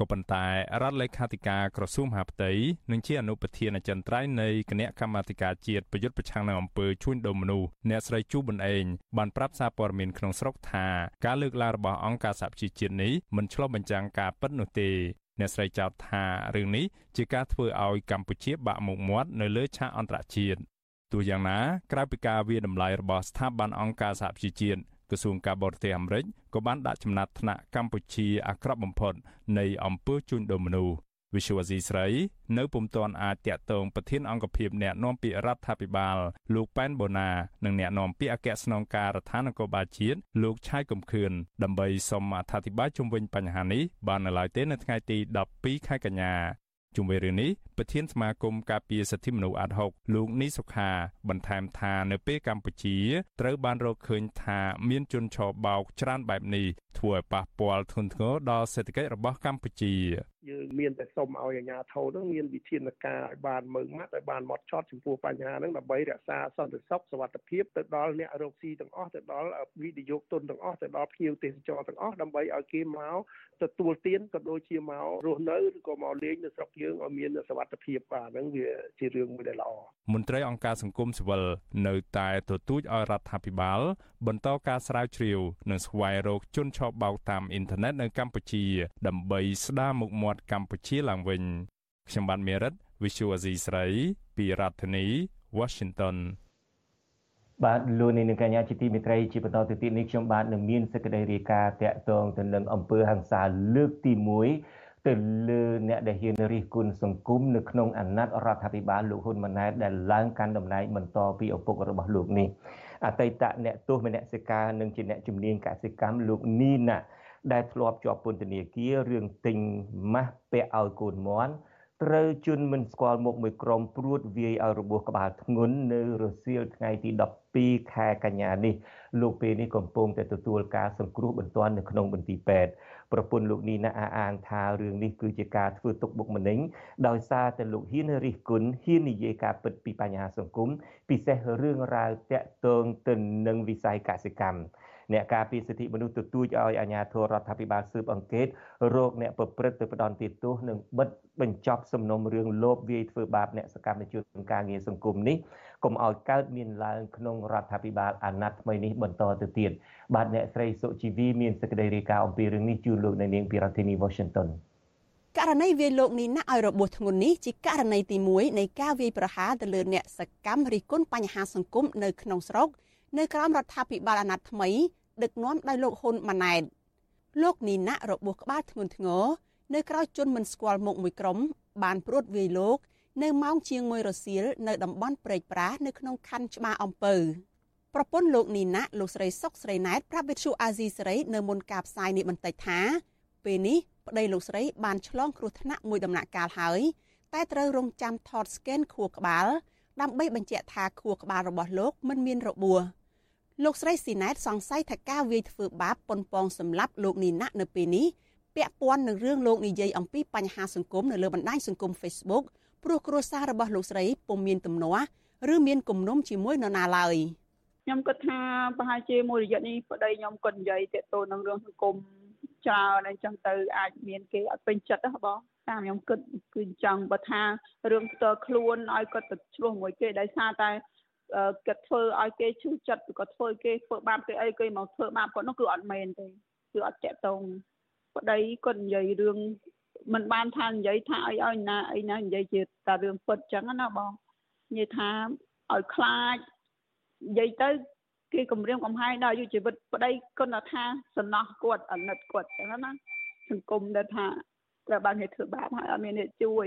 ក៏ប៉ុន្តែរដ្ឋលេខាធិការក្រសួងមហាផ្ទៃនិងជាអនុប្រធានអចិន្ត្រៃយ៍នៃគណៈកម្មាធិការជាតិប្រយុទ្ធប្រឆាំងនឹងអំពើជួញដូរមនុស្សអ្នកស្រីជូប៊ុនអេងបានប្រាប់សារព័ត៌មានក្នុងស្រុកថាការលើកឡើងរបស់អង្គការសហប្រជាជាតិនេះមិនឆ្លុះបញ្ចាំងការពិតនោះទេអ្នកស្រីចោទថារឿងនេះជាការធ្វើឲ្យកម្ពុជាបាក់មុខមាត់នៅលើឆាកអន្តរជាតិទោះយ៉ាងណាក្រៅពីការវាតម្លៃរបស់ស្ថាប័នអង្គការសហប្រជាជាតិ ក្រសួងការបរទេសអាមេរិកក៏បានដាក់ចំណាត់ថ្នាក់កម្ពុជាអាក្រក់បំផុតនៃអំពើជួញដូរមនុស្សវិសុវអាស៊ីស្រីនៅពុំទាន់អាចតាក់ទងប្រធានអង្គភិបអ្នកនាំពាក្យរដ្ឋាភិបាលលោកប៉ែនបូណានិងអ្នកនាំពាក្យអគ្គស្នងការរដ្ឋាននគរបាលជាតិលោកឆៃកំខឿនដើម្បីសូមអធិប្បាយជុំវិញបញ្ហានេះបាននៅឡើយទេនៅថ្ងៃទី12ខែកញ្ញា ជុំវិញរឿងនេះប្រធានសមាគមការពារសិទ្ធិមនុស្សអាត់ហុកលោកនីសុខា បន្ថែមថានៅពេលកម្ពុជាត្រូវបានរកឃើញថាមានជនឆបោកច្រើនបែបនេះ ធ្វើឲ្យប៉ះពាល់ធ្ងន់ធ្ងរដល់សេដ្ឋកិច្ចរបស់កម្ពុជាយើងមានតែសុំឲ្យអាជ្ញាធរនឹងមានវិធានការឲ្យបានមើងម៉ាត់ឲ្យបានម៉ត់ចត់ចំពោះបញ្ហាហ្នឹងដើម្បីរក្សាសន្តិសុខសុវត្ថិភាពទៅដល់អ្នករកស៊ីទាំងអស់ទៅដល់វិនិយោគទុនទាំងអស់ទៅដល់ភ្ញៀវទេសចរទាំងអស់ដើម្បីឲ្យគេមកទទួលទានក៏ដូចជាមករស់នៅឬក៏មកលេងនៅស្រុកយើងឲ្យមានសុវត្ថិភាពបាទហ្នឹងវាជារឿងមួយដែលល្អមន្ត្រីអង្គការសង្គមស៊ីវិលនៅតែទទូចឲ្យរដ្ឋាភិបាលបន្តការស្រាវជ្រាវនិងស្វែងរកជនឆបោកតាមអ៊ីនធឺណិតនៅកម្ពុជា ដើម្បីស្ដារមុខមាត់កម្ពុជាឡើងវិញខ្ញុំបាទមេរិត Visual Asia ស្រីពីរដ្ឋធានី Washington បាទលោកនាងកញ្ញាជាទីមេត្រីជាបន្តទៅទៀតនេះខ្ញុំបាទនឹងមានសេចក្តីរាយការណ៍តាក់ទងទៅនឹងអំពើហិង្សាលើកទី1ទៅលើអ្នកដែលហ៊ានរិះគន់សង្គមនៅក្នុងអាណត្តិរដ្ឋាភិបាលលោកហ៊ុនម៉ាណែតដែលឡើងកាន់តំណែងបន្តពីឪពុករបស់លោកនេះ អតីតអ្នកទោសមនសិការនិងជាអ្នកជំនាញកសិកម្មលោកនីណាដែលធ្លាប់ជាប់ពន្ធនាគាររឿងទិញម៉ាស់ពាក់ឲ្យកូនមន់ត្រូវជន់មិនស្គាល់មុខមួយក្រុមព្រួតវាយឲ្យរបួសក្បាលធ្ងន់នៅរសៀលថ្ងៃទី 12ខែកញ្ញានេះលោកពេលនេះកំពុងតែទទួលការសង្គ្រោះបន្ទាន់នៅក្នុងមន្ទីរពេទ្យប្រពន្ធលោកនីណាអះអាងថារឿងនេះគឺជាការធ្វើទុកបុកម្នេញដោយសារតែលោកហ៊ានរិះគន់ហ៊ាននិយាយការពិតពីបញ្ហាសង្គមពិសេសរឿងរ៉ាវតាក់ទងទៅនឹងវិស័យកសិកម្ម អ្នកការពារសិទ្ធិមនុស្សទទូចឲ្យអាជ្ញាធររដ្ឋាភិបាលស៊ើបអង្កេតរោគអ្នកប្រព្រឹត្តទៅផ្ដន់ទោសនិងបិទបញ្ចប់សំណុំរឿងលោបវាយធ្វើបាបអ្នកសកម្មជនការងារសង្គមនេះកុំឲ្យកើតមានឡើងក្នុងរដ្ឋាភិបាលអាណត្តិថ្មីនេះបន្តទៅទៀតបាទអ្នកស្រីសុជីវីមានសេចក្តីរាយការណ៍អំពីរឿងនេះជូនលោកនៅនាងពីរដ្ឋធានី Washington ករណីវាយលោកនេះណាឲ្យរបួសធ្ងន់នេះជាករណីទី1នៃការវាយប្រហារទៅលើអ្នកសកម្មរិះគន់បញ្ហាសង្គមនៅក្នុងស្រុក នៅក្រោមរដ្ឋាភិបាលអាណត្តិថ្មីដឹកនាំដោយលោកហ៊ុនម៉ាណែតលោកនីណារបួសក្បាលធ្ងន់ធ្ងរនៅក្រៅជន់មិនស្គាល់មុខមួយក្រុមបានព្រួតវាយលោកនៅម៉ោងជាង1រសៀលនៅតំបន់ព្រែកប្រាសនៅក្នុងខណ្ឌច្បារអំពៅប្រពន្ធលោកនីណាលោកស្រីសុកស្រីណែតប្រាប់វិទ្យុអាស៊ីសេរីនៅមុនការផ្សាយនេះបន្តិចថា ពេលនេះប្តីលោកស្រីបានឆ្លងគ្រោះថ្នាក់មួយដំណាក់កាលហើយតែត្រូវរងចាំថតស្កេនខួរក្បាលដើម្បីបញ្ជាក់ថាខួរក្បាលរបស់លោកមិនមានរបួស លោកស្រីស៊ីណែតសង្ស័យថាការវាយធ្វើបាបប៉ុនប៉ងសម្លាប់លោកនីណាក់នៅពេលនេះពាក់ព័ន្ធនឹងរឿងលោកនិយាយអំពីបញ្ហាសង្គមនៅលើបណ្ដាញសង្គម Facebook ព្រោះគ្រួសាររបស់លោកស្រីពុំមានទំនាស់ឬមានគំនុំជាមួយនរណាឡើយខ្ញុំគិតថាប្រហែលជាមួយរយៈនេះប្តីខ្ញុំគាត់និយាយតទៅនឹងរឿងសង្គមច្រើនអញ្ចឹងទៅអាចមានគេអត់ពេញចិត្តហ៎បងតាមខ្ញុំគិតគឺអញ្ចឹងបើថារឿងផ្ទាល់ខ្លួនឲ្យគាត់ទៅឆ្លោះមួយគេដោយសារតែ គាត់ធ្វើឲ្យគេឈឺចិត្តឬក៏ធ្វើគេធ្វើបាបគេអីគេមកធ្វើបាបគាត់នោះគឺអត់មែនទេគឺអត់តាក់ទងប្តីគាត់និយាយរឿងមិនបានថានិយាយថាអីឲ្យណាអីណានិយាយជាតែរឿងពិតចឹងណាបងនិយាយថាឲ្យខ្លាចនិយាយទៅគេគម្រាមកំហែងដល់អាយុជីវិតប្តីគាត់ថាសំណោះគាត់អាណិតគាត់ចឹងណាសង្គមដែលថាត្រូវបានគេធ្វើបាបហើយអត់មានអ្នកជួយ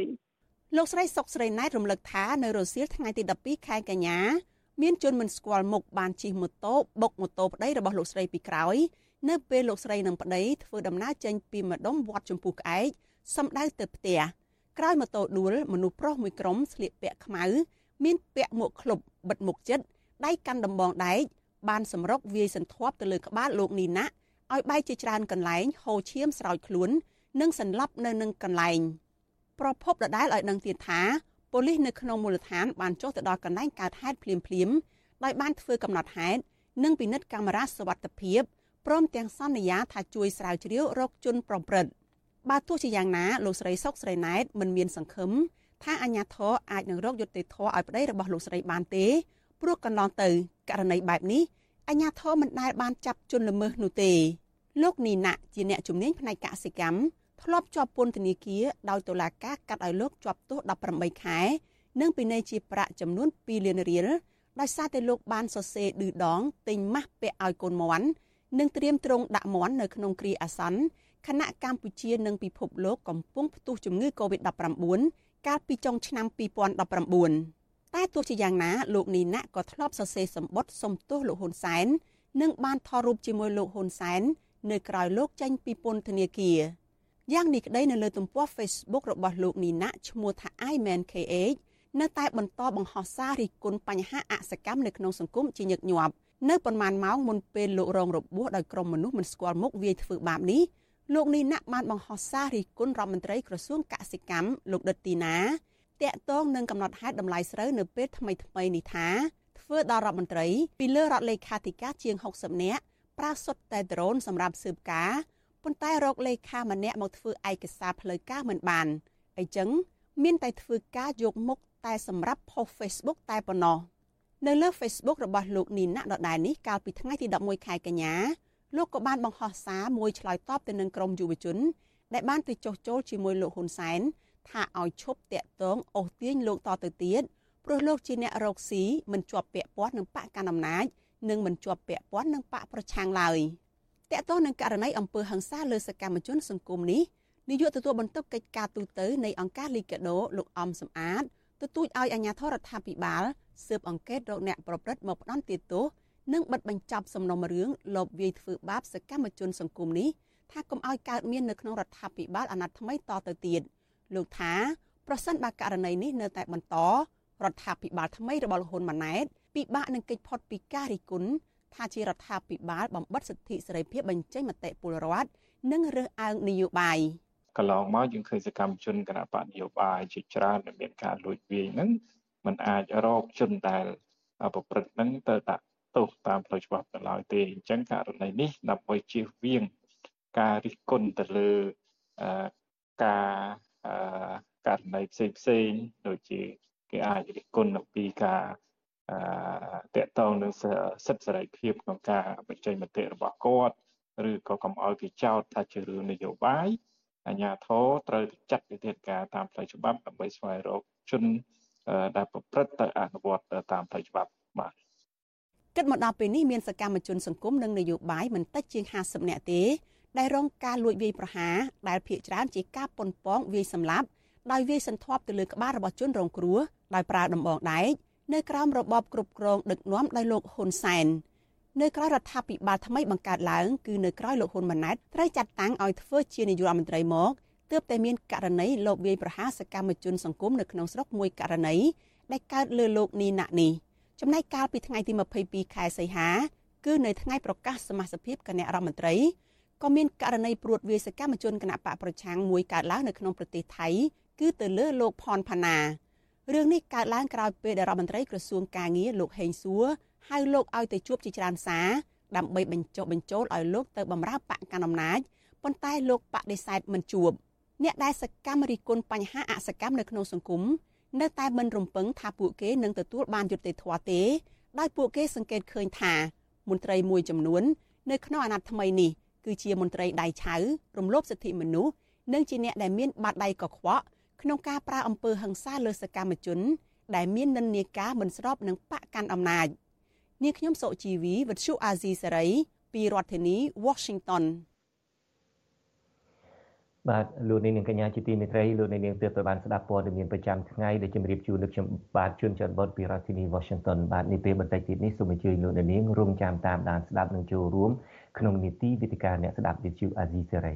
លោកស្រីសុកស្រីណែតរំលឹកថានៅរសៀលថ្ងៃទី12ខែកញ្ញាមានជនមិនស្គាល់មុខបានជិះម៉ូតូបុកម៉ូតូប្តីរបស់លោកស្រីពីក្រោយនៅពេលលោកស្រីនិងប្តីធ្វើដំណើរចេញពីម្ដុំវត្តចម្ពោះក្អែកសំដៅទៅផ្ទះក្រោយម៉ូតូដួលមនុស្សប្រុសមួយក្រុមស្លៀកពាក់ខ្មៅមានពាក់មួកឃ្លុបបិទមុខចិត្តដៃកាន់ដំបងដែកបានសម្រុកវាយសន្ធាប់ទៅលើក្បាលលោកនីណាឲ្យបែកជាច្រើនកន្លែងហូរឈាមស្រោចខ្លួន និងសន្លប់នៅនឹងកន្លែង ប្រពន្ធដដែលឲ្យដឹងទៀតថាប៉ូលីសនៅក្នុងមូលដ្ឋានបានចុះទៅដល់កន្លែងកើតហេតុភ្លាមភ្លាមដោយបានធ្វើកំណត់ហេតុនិងពិនិត្យកាមេរ៉ាសវត្ថិភាពព្រមទាំងសន្យាថាជួយស្រាវជ្រាវរកជនប្រព្រឹត្តបើទោះជាយ៉ាងណាលោកស្រីសុកស្រីណែតមិនមានសង្ឃឹមថាអាញាធរអាចនឹងរកយុត្តិធម៌ឲ្យប្តីរបស់លោកស្រីបានទេព្រោះកន្លងទៅករណីបែបនេះអាញាធរមិនដែលបានចាប់ជនល្មើសនោះទេលោកនីណាជាអ្នកជំនាញផ្នែកកសិកម្ម ធ្លាប់ជាប់ពន្ធនាគារដោយតុលាការកាត់ឲ្យលោកជាប់ទោស18ខែ និងពិន័យជាប្រាក់ចំនួន2លានរៀលដោយសារតែលោកបានសរសេរឌឺដងទិញម៉ាស់ពាក់ឲ្យកូនមន់និងត្រៀមទ្រង់ដាក់មន់នៅក្នុងគ្រាអាសន្នខណៈកម្ពុជានិងពិភពលោកកំពុងផ្ទុះជំងឺ Covid-19 កាលពីចុងឆ្នាំ2019តែទោះជាយ៉ាងណាលោកនីណាក់ក៏ធ្លាប់សរសេរសម្បត្តិសុំទោសលោកហ៊ុនសែននិងបានថតរូបជាមួយលោកហ៊ុនសែននៅក្រៅលោកចេញពីពន្ធនាគារ យ៉ាងនេះក្តីនៅលើទំព័រ Facebook របស់លោកនីណាឈ្មោះថា iManKH នៅតែបន្តបង្ហោះសាររិះគន់បញ្ហាអសកម្មនៅក្នុងសង្គមជាញឹកញាប់នៅប៉ុន្មានម៉ោងមុនពេលលោករងរបួសដោយក្រុមមនុស្សមិនស្គាល់មុខវាយធ្វើបាបនេះលោកនីណាបានបង្ហោះសាររិះគន់រដ្ឋមន្ត្រីក្រសួងកសិកម្មលោកដិតទីណាតាក់ទងនឹងកំណត់ហេតុតម្លៃស្រូវនៅពេលថ្មីថ្មីនេះថាធ្វើដល់រដ្ឋមន្ត្រីពីលើរដ្ឋលេខាធិការជាង60នាក់ប្រើសុទ្ធតែដ្រូនសម្រាប់ស៊ើបការ ប៉ុន្តែរកលេខាម្នាក់មកធ្វើឯកសារផ្លូវការមិនបានអីចឹងមានតែធ្វើការយកមុខតែសម្រាប់ផុស Facebook តែប៉ុណ្ណោះនៅលើ Facebook របស់លោកនីណាដដែលនេះកាលពីថ្ងៃទី11ខែកញ្ញាលោកក៏បានបង្ហោះសារមួយឆ្លើយតបទៅនឹងក្រមយុវជន ដែលបានទៅចុះចូលជាមួយលោកហ៊ុនសែនថាឲ្យឈប់តាក់ទងអូសទាញលោកតទៅទៀតព្រោះលោកជាអ្នករកស៊ីមិនជាប់ពាក់ព័ន្ធនឹងបកកណ្ដាលអំណាចនិងមិនជាប់ពាក់ព័ន្ធនឹងបកប្រឆាំងឡើយ តកតងនឹងករណីអំពើហិង្សាលើសកម្មជនសង្គមនេះនាយកទទួលបន្ទុកកិច្ចការទូតនៃអង្គការលីកាដូលោកអំសំអាតទទូចឲ្យអាជ្ញាធររដ្ឋាភិបាលស៊ើបអង្កេតរកអ្នកប្រព្រឹត្តមកផ្ដន់ទោសនិងបិទបញ្ចប់សំណុំរឿងលបវាយធ្វើបាបសកម្មជនសង្គមនេះថាកុំឲ្យកើតមាននៅក្នុងរដ្ឋាភិបាលអាណត្តិថ្មីតទៅទៀតលោកថាប្រសិនបើករណីនេះនៅតែបន្តរដ្ឋាភិបាលថ្មីរបស់លោកហ៊ុនម៉ាណែតពិបាកនឹងគេចផុតពីការរិះគន់ ថាជារដ្ឋាភិបាលបំបិទសិទ្ធិសេរីភាពបញ្ចេញមតិពលរដ្ឋនិងរើសអើងនយោបាយកន្លងមកយើងឃើញសកម្មជនគណៈបកនយោបាយជាច្រើនដែលមានការលួចវាយហ្នឹងมันអាចរកជនដែលប្រព្រឹត្តហ្នឹងទៅដាក់ទោសតាមផ្លូវច្បាប់ទៅឡើយទេអញ្ចឹងករណីនេះដើម្បីជៀសវាងការរិះគន់ទៅលើការករណីផ្សេងផ្សេងដូចជាគេអាចរិះគន់អំពីការ តកតងនឹងសិទ្ធិសេរីភាពក្នុងការបញ្ចេញមតិរបស់គាត់ឬក៏កុំឲ្យគេចោទថាជារឿងនយោបាយអាជ្ញាធរត្រូវចាត់វិធានការតាមផ្លូវច្បាប់ដើម្បីស្វែងរកជនដែលប្រព្រឹត្តទៅអនុវត្តតាមផ្លូវច្បាប់បាទគិតមកដល់ពេលនេះមានសកម្មជនសង្គមនិងនយោបាយមិនតិចជាង50នាក់ទេដែលរងការលួចវាយប្រហារដែលភ ieck ច្រើនជាការប៉ុនប៉ងវាយសម្លាប់ដោយវាយសន្ធាប់ទៅលើក្បាលរបស់ជនរងគ្រោះដោយប្រើដំបងដែក នៅក្រោមរបបគ្រប់គ្រងដឹកនាំដោយលោកហ៊ុនសែននៅក្រៅរដ្ឋាភិបាលថ្មីបង្កើតឡើងគឺនៅក្រៅលោកហ៊ុនម៉ាណែតត្រូវចាត់តាំងឲ្យធ្វើជានាយករដ្ឋមន្ត្រីមកទើបតែមានករណីលបវាយប្រហារសកម្មជនសង្គមនៅក្នុងស្រុកមួយករណីដែលកើតលើលោកនីណាក់នេះចំណែកកាលពីថ្ងៃទី22ខែសីហាគឺនៅថ្ងៃប្រកាសសមាជិកគណៈរដ្ឋមន្ត្រីក៏មានករណីព្រួតវាយសកម្មជនគណៈបកប្រឆាំងមួយកើតឡើងនៅក្នុងប្រទេសថៃគឺទៅលើលោកផនផាណា រឿងនេះកើតឡើងក្រោយពេលដែលរដ្ឋមន្ត្រីក្រសួងកាងារលោកហេងសួរហៅលោកឲ្យទៅជួបជាច្រើនសារដើម្បីបញ្ចុះបញ្ចូលឲ្យលោកទៅបម្រើបកកណ្ដាលអំណាចប៉ុន្តែលោកបដិសេធមិនជួបអ្នកដែលសកម្មរិះគន់បញ្ហាអសកម្មនៅក្នុងសង្គមនៅតែមិនរំពឹងថាពួកគេនឹងទទួលបានយុត្តិធម៌ទេដោយពួកគេសង្កេតឃើញថា មន្ត្រីមួយចំនួន នៅក្នុងអាណត្តិថ្មីនេះគឺជាមន្ត្រីដៃឆៅរំលោភសិទ្ធិមនុស្សនិងជាអ្នកដែលមានបាតដៃកខ្វក់ ក្នុងការប្រើអំពើហិង្សាលើសកម្មជន ដែលមាននិន្នាការមិនស្របនឹងបកកាន់អំណាចនាងខ្ញុំសុជីវីវិទ្យុអាស៊ីសេរីពីរដ្ឋធានី Washington បាទលោកនាងកញ្ញាជាទីមេត្រីលោកនាងទើបទៅបានស្ដាប់ព័ត៌មានប្រចាំថ្ងៃដែលជម្រាបជូនលោកខ្ញុំបាទជួនច័ន្ទបុតពីរដ្ឋធានី Washington បាទនេះពេលបន្តិចទៀតនេះសូមអញ្ជើញលោកនាងរងចាំតាមដានស្ដាប់និងចូលរួមក្នុងនីតិវិទ្យាអ្នកស្ដាប់វិទ្យុអាស៊ីសេរី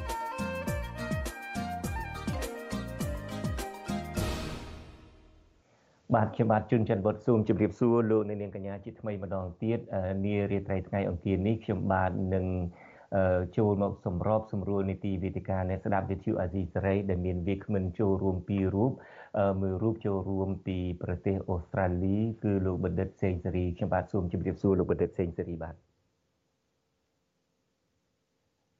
បាទខ្ញុំបាទជួនច័ន្ទវត្តស៊ូមជម្រាបសួរលោកអ្នកនាងកញ្ញាជាថ្មីម្ដងទៀតនារាត្រីថ្ងៃអង្គារនេះខ្ញុំបាទនឹងចូលមកសម្របសម្រួលនីតិវេទិកាអ្នកស្ដាប់វិទ្យុអាស៊ីសេរីដែលមានវាគ្មិនចូលរួមពីររូបមួយរូបចូលរួមពីប្រទេសអូស្ត្រាលីគឺលោកបណ្ឌិតសេងសេរីខ្ញុំបាទសូមជម្រាបសួរលោកបណ្ឌិតសេងសេរីបាទ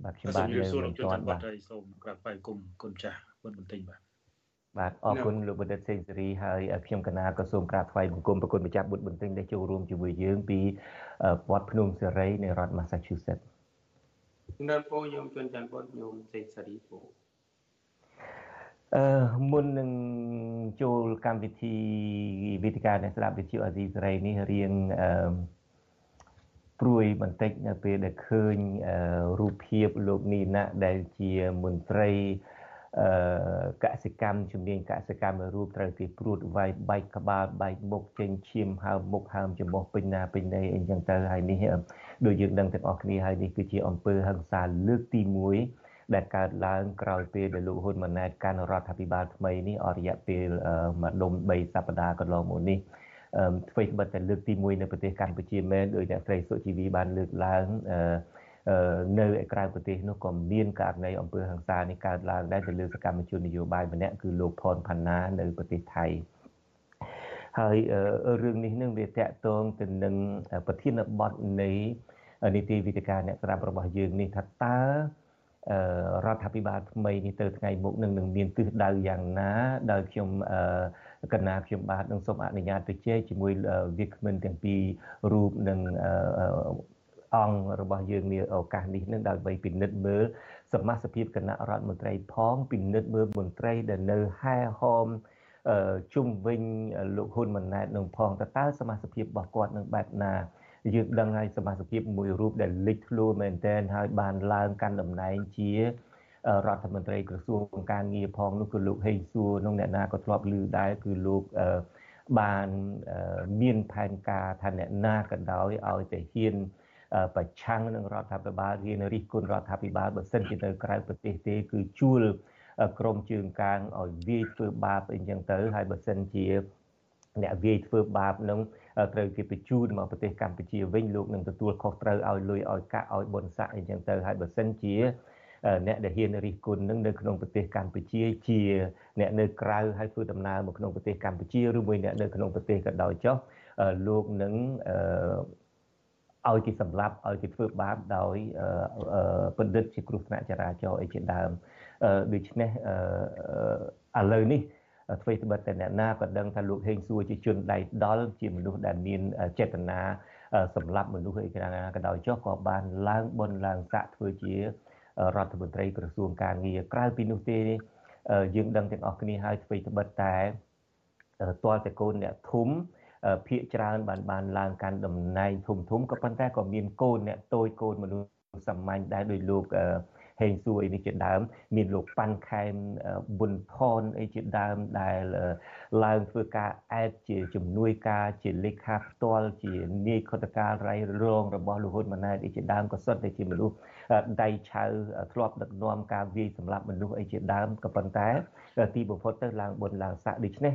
បាទខ្ញុំបាទនៅមិនទាន់បាទសូមក្រាបថ្វាយគុំគុណចាស់គុណបន្ទិញបាទ បាទអរគុណលោកបណ្ឌិតសេងសេរីហើយខ្ញុំកណាក៏សូមក្រាបថ្វាយបង្គំប្រគុណម្ចាស់បុត្របន្ទិញដែលចូលរួមជាមួយយើងពីវត្តភ្នំសេរីនៃរដ្ឋ Massachusetts នៅពូញោមជួនច័ន្ទបុត្រញោមសេងសេរីពូអឺមុននឹងចូលកម្មវិធីវេទិកាអ្នកស្ដាប់វិទ្យុអាស៊ីសេរីនេះរៀងអឺព្រួយបន្តិចនៅពេលដែលឃើញរូបភាពលោកនីណាដែលជាមន្ត្រីអឺ កសិកម្មជំនាញកសិកម្មរូបត្រូវគេព្រួតវាយបែកក្បាលបែកមុខចេញឈាមហើមមុខហើមច្រមុះពេញណាពេញណីអីចឹងទៅហើយនេះដូចយើងដឹងទាំងអស់គ្នាហើយនេះគឺជាអំពើហិង្សាលើកទី1ដែលកើតឡើងក្រោយពេលដែលលោកហ៊ុនម៉ាណែតកាន់រដ្ឋាភិបាលថ្មីនេះអស់រយៈពេលមួយដុំ3សប្តាហ៍កន្លងមកនេះអ្វីត្បិតតែលើកទី1នៅប្រទេសកម្ពុជាមែនដោយអ្នកស្រីសុជីវីបានលើកឡើងអឺ នៅឯក្រៅប្រទេសនោះក៏មានករណីអំពើហិង្សានេះកើតឡើងដែរទៅលើសកម្មជននយោបាយម្នាក់គឺលោកផនផាណានៅប្រទេសថៃហើយរឿងនេះនឹងវាតកតងទៅនឹងប្រធានបទនៃនីតិវិទ្យាអ្នកស្រាប់របស់យើងនេះថាតើរដ្ឋាភិបាលថ្មីនេះទៅថ្ងៃមុខនឹងនឹងមានទិសដៅយ៉ាងណាដោយខ្ញុំកណាខ្ញុំបាទនឹងសូមអនុញ្ញាតទៅជែកជាមួយវាគ្មិនទាំងពីររូបនឹង អង្គរបស់យើងនាឱកាសនេះនឹងដើម្បីពិនិត្យមើលសមាជិកគណៈរដ្ឋមន្ត្រីផងពិនិត្យមើលមន្ត្រីដែលនៅហែហោមជុំវិញលោកហ៊ុនម៉ាណែតនឹងផងតើតើសមាជិករបស់គាត់នឹងបែបណាយើងដឹងហើយសមាជិកមួយរូបដែលលេចធ្លោមែនតែនហើយបានឡើងកាន់តំណែងជារដ្ឋមន្ត្រីក្រសួងការងារផងនោះគឺលោកហេងសួរនោះអ្នកណាក៏ធ្លាប់ឮដែរគឺលោកបានមានផែនការថាអ្នកណាក៏ដោយឲ្យតែហ៊ាន ប្រឆាំងនឹងរដ្ឋាភិបាលហ៊ានរិះគន់រដ្ឋាភិបាលបើសិនជានៅក្រៅប្រទេសទេគឺជួលក្រមជើងកាងឲ្យវាយធ្វើបាបអីចឹងទៅហើយបើសិនជាអ្នកវាយធ្វើបាបនឹងត្រូវគេបញ្ជូនមកប្រទេសកម្ពុជាវិញលោកនឹងទទួលខុសត្រូវឲ្យលុយឲ្យកាក់ឲ្យបុណ្យស័ក្តិអីចឹងទៅហើយបើសិនជាអ្នកដែលហ៊ានរិះគន់នឹងនៅក្នុងប្រទេសកម្ពុជាជាអ្នកនៅក្រៅហើយធ្វើដំណើរមកក្នុងប្រទេសកម្ពុជាឬមួយអ្នកនៅក្នុងប្រទេសក៏ដោយចុះលោកនឹង ឲ្យគេសម្លាប់ឲ្យគេធ្វើបាបដោយបណ្ឌិតជាគ្រោះថ្នាក់ចរាចរណ៍អីជាដើមដូច្នេះឥឡូវនេះអ្វីត្បិតតែអ្នកណាក៏ដឹងថាលោកហេងសួរជាជនដៃដល់ជាមនុស្សដែលមានចេតនាសម្លាប់មនុស្សអីយ៉ាងណាក៏ដោយចុះក៏បានឡើងបនឡើងសាក់ធ្វើជារដ្ឋមន្ត្រីក្រសួងការងារក្រៅពីនោះទេយើងដឹងទាំងអស់គ្នាហើយអ្វីត្បិតតែទាល់តែកូនអ្នកធំ ភាកច្រើនបានបានឡើងកាន់តំណែងធំធំក៏ប៉ុន្តែក៏មានកូនអ្នកតូចកូនមនុស្សសាមញ្ញដែរដោយលោកហេងសួរអីនេះជាដើម មានលោកប៉ាន់ខែមប៊ុនផនអីជាដើមដែលឡើងធ្វើការអែតជាជំនួយការជាលេខាផ្ទាល់ជានាយខុទ្ទកាលរៃរងរបស់លោកហ៊ុនម៉ាណែតអីជាដើមក៏សុទ្ធតែជាមនុស្សដៃឆៅធ្លាប់ដឹកនាំការវាយសម្លាប់មនុស្សអីជាដើមក៏ប៉ុន្តែទីបំផុតទៅឡើងបុណ្យឡើងស័កដូច្នេះ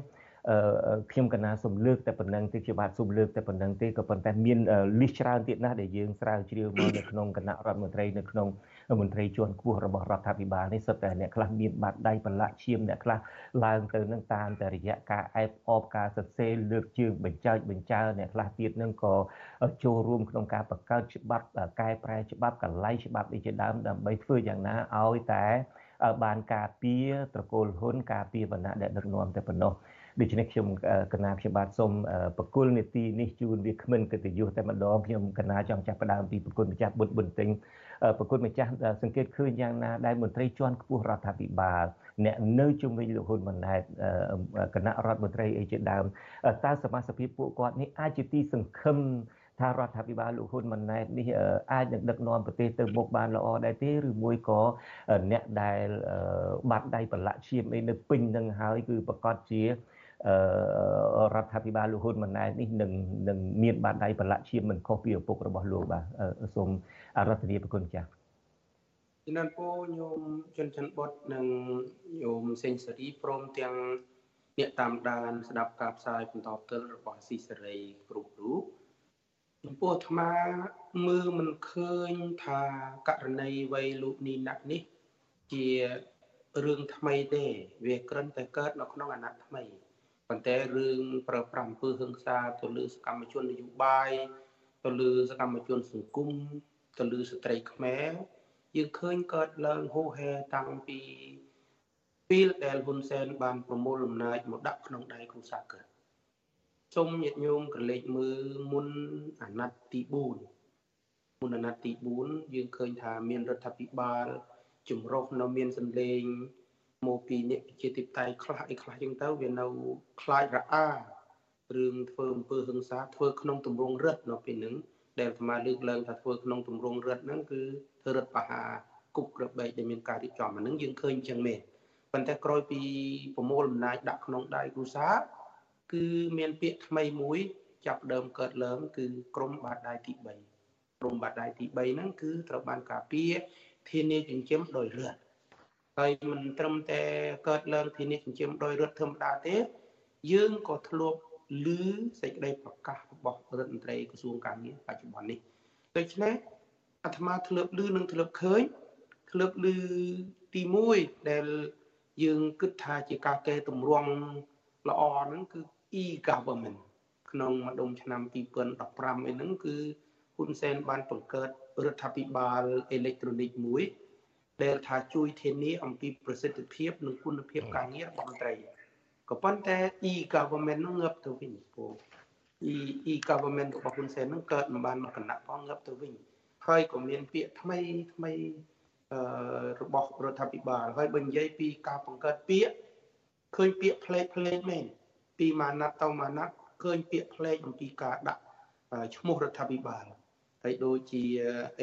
ខ្ញុំកណាសូមលើកតែប៉ុណ្ណឹងទេខ្ញុំបាទសូមលើកតែប៉ុណ្ណឹងទេក៏ប៉ុន្តែមានលិះច្រើនទៀតណាស់ដែលយើងស្រាវជ្រាវមកនៅក្នុងគណៈរដ្ឋមន្ត្រីនៅក្នុងមន្ត្រីជាន់ខ្ពស់របស់រដ្ឋាភិបាលនេះសុទ្ធតែអ្នកខ្លះមានបាតដៃប្រឡាក់ឈាមអ្នកខ្លះឡើងទៅនឹងតាមតែរយៈការអែបអបការសរសេរលើកជើងបញ្ចើចបញ្ចើអ្នកខ្លះទៀតនឹងក៏ចូលរួមក្នុងការបង្កើតច្បាប់កែប្រែច្បាប់កលៃច្បាប់អីជាដើមដើម្បីធ្វើយ៉ាងណាឲ្យតែបានការពារត្រកូលហ៊ុនការពារវណ្ណៈដែលដឹកនាំតែប៉ុណ្ណោះ ដូច្នេះខ្ញុំកណាខ្ញុំបាទសូមបកគលនីតិនេះជូនវាគ្មិនកិត្តិយសតែម្ដងខ្ញុំកណាចង់ចាប់ផ្ដើមពីប្រគុណម្ចាស់បុត្របន្ទិញប្រគុណម្ចាស់សង្កេតឃើញយ៉ាងណាដែលមន្ត្រីជាន់ខ្ពស់រដ្ឋាភិបាលអ្នកនៅជុំវិញលោកហ៊ុនម៉ាណែតគណៈរដ្ឋមន្ត្រីអីជាដើមតើសមាជិកពួកគាត់នេះអាចជាទីសង្ឃឹមថារដ្ឋាភិបាលលោកហ៊ុនម៉ាណែតនេះអាចនឹងដឹកនាំប្រទេសទៅមុខបានល្អដែរទេឬមួយក៏អ្នកដែលបាត់ដៃប្រឡាក់ឈាមអីនៅពេញនឹងហើយគឺប្រកាសជា រដ្ឋាភិបាលលោកហ៊ុនម៉ាណែតនេះនឹងនឹងមានបាតដៃប្រឡាក់ឈាមមិនខុសពីឪពុករបស់លោកបាទសូមអរគុណប្រគុណចាស់ជំនាន់ពូញោមជុនច័ន្ទបុតនិងញោមសេងសេរីព្រមទាំងអ្នកតាមដានស្ដាប់ការផ្សាយបន្តផ្ទាល់របស់ស៊ីសេរីគ្រប់រូបចំពោះអាត្មាមើលមិនឃើញថាករណីវ័យលោកនីណាក់នេះ ជារឿងថ្មីទេវាគ្រាន់តែកើតនៅក្នុងអាណត្តិថ្មី ប៉ុន្តែរឿងប្រើប្រាស់អំពើហិង្សាទៅលើសកម្មជននយោបាយទៅលើសកម្មជនសង្គមទៅលើស្ត្រីខ្មែរយើងឃើញកើតឡើងហូរហែតាំងពីពេលដែលហ៊ុនសែនបានប្រមូលអំណាចមកដាក់ក្នុងដៃគ្រូសាកើតសូមញាតិញោមក្រឡេកមើលមុនអាណត្តិទី4មុនអាណត្តិទី4យើងឃើញថាមានរដ្ឋាភិបាលចម្រុះនៅមានសន្លេង មកពីអ្នកប្រជាធិបតេយ្យខ្លះអីខ្លះចឹងទៅវានៅខ្លាចរអារឿងធ្វើអំពើហិង្សាធ្វើក្នុងទម្រង់រដ្ឋនៅពេលហ្នឹងដែលអាត្មាលើកឡើងថាធ្វើក្នុងទម្រង់រដ្ឋហ្នឹងគឺធ្វើរដ្ឋបហាគុកក្របែកដែលមានការរៀបចំអាហ្នឹងយើងឃើញចឹងមែនប៉ុន្តែក្រោយពីប្រមូលអំណាចដាក់ក្នុងដៃគ្រូសាគឺមានពាក្យថ្មីមួយចាប់ដើមកើតឡើងគឺក្រមបាតដៃទី3ក្រមបាតដៃទី3ហ្នឹងគឺត្រូវបានការពារធានាចិញ្ចឹមដោយរដ្ឋ ហើយមិនត្រឹមតែកើតឡើងធានាចិញ្ចឹមដោយរដ្ឋធម្មតាទេយើងក៏ធ្លាប់ឮសេចក្តីប្រកាសរបស់រដ្ឋមន្ត្រីក្រសួងការបច្ចុប្បន្ននេះដូច្នេះអាត្មាធ្លាប់ឮនិងធ្លាប់ឃើញធ្លាប់ឮទី1ដែលយើងគិតថាជាការកែតម្រង់ល្អហ្នឹងគឺ e-government ក្នុងម្ដុំឆ្នាំ2015អីហ្នឹងគឺហ៊ុនសែនបានបង្កើតរដ្ឋាភិបាលអេເລັກត្រូនិកមួយ ដែលថាជួយធានាអំពីប្រសិទ្ធភាពនិងគុណភាពការងាររបស់មន្ត្រីក៏ប៉ុន្តែ e-government នោះងើបទៅវិញពូ e e-government របស់ហ៊ុនសែននឹងកើតមិនបានមកគណៈផងងើបទៅវិញហើយក៏មានពាក្យថ្មីថ្មីអឺរបស់រដ្ឋាភិបាលហើយបើនិយាយពីការបង្កើតពាក្យឃើញពាក្យផ្លេកផ្លេកមែនពីម៉ាណាត់ទៅម៉ាណាត់ឃើញពាក្យផ្លេកអំពីការដាក់ឈ្មោះរដ្ឋាភិបាល ហើយដូចជា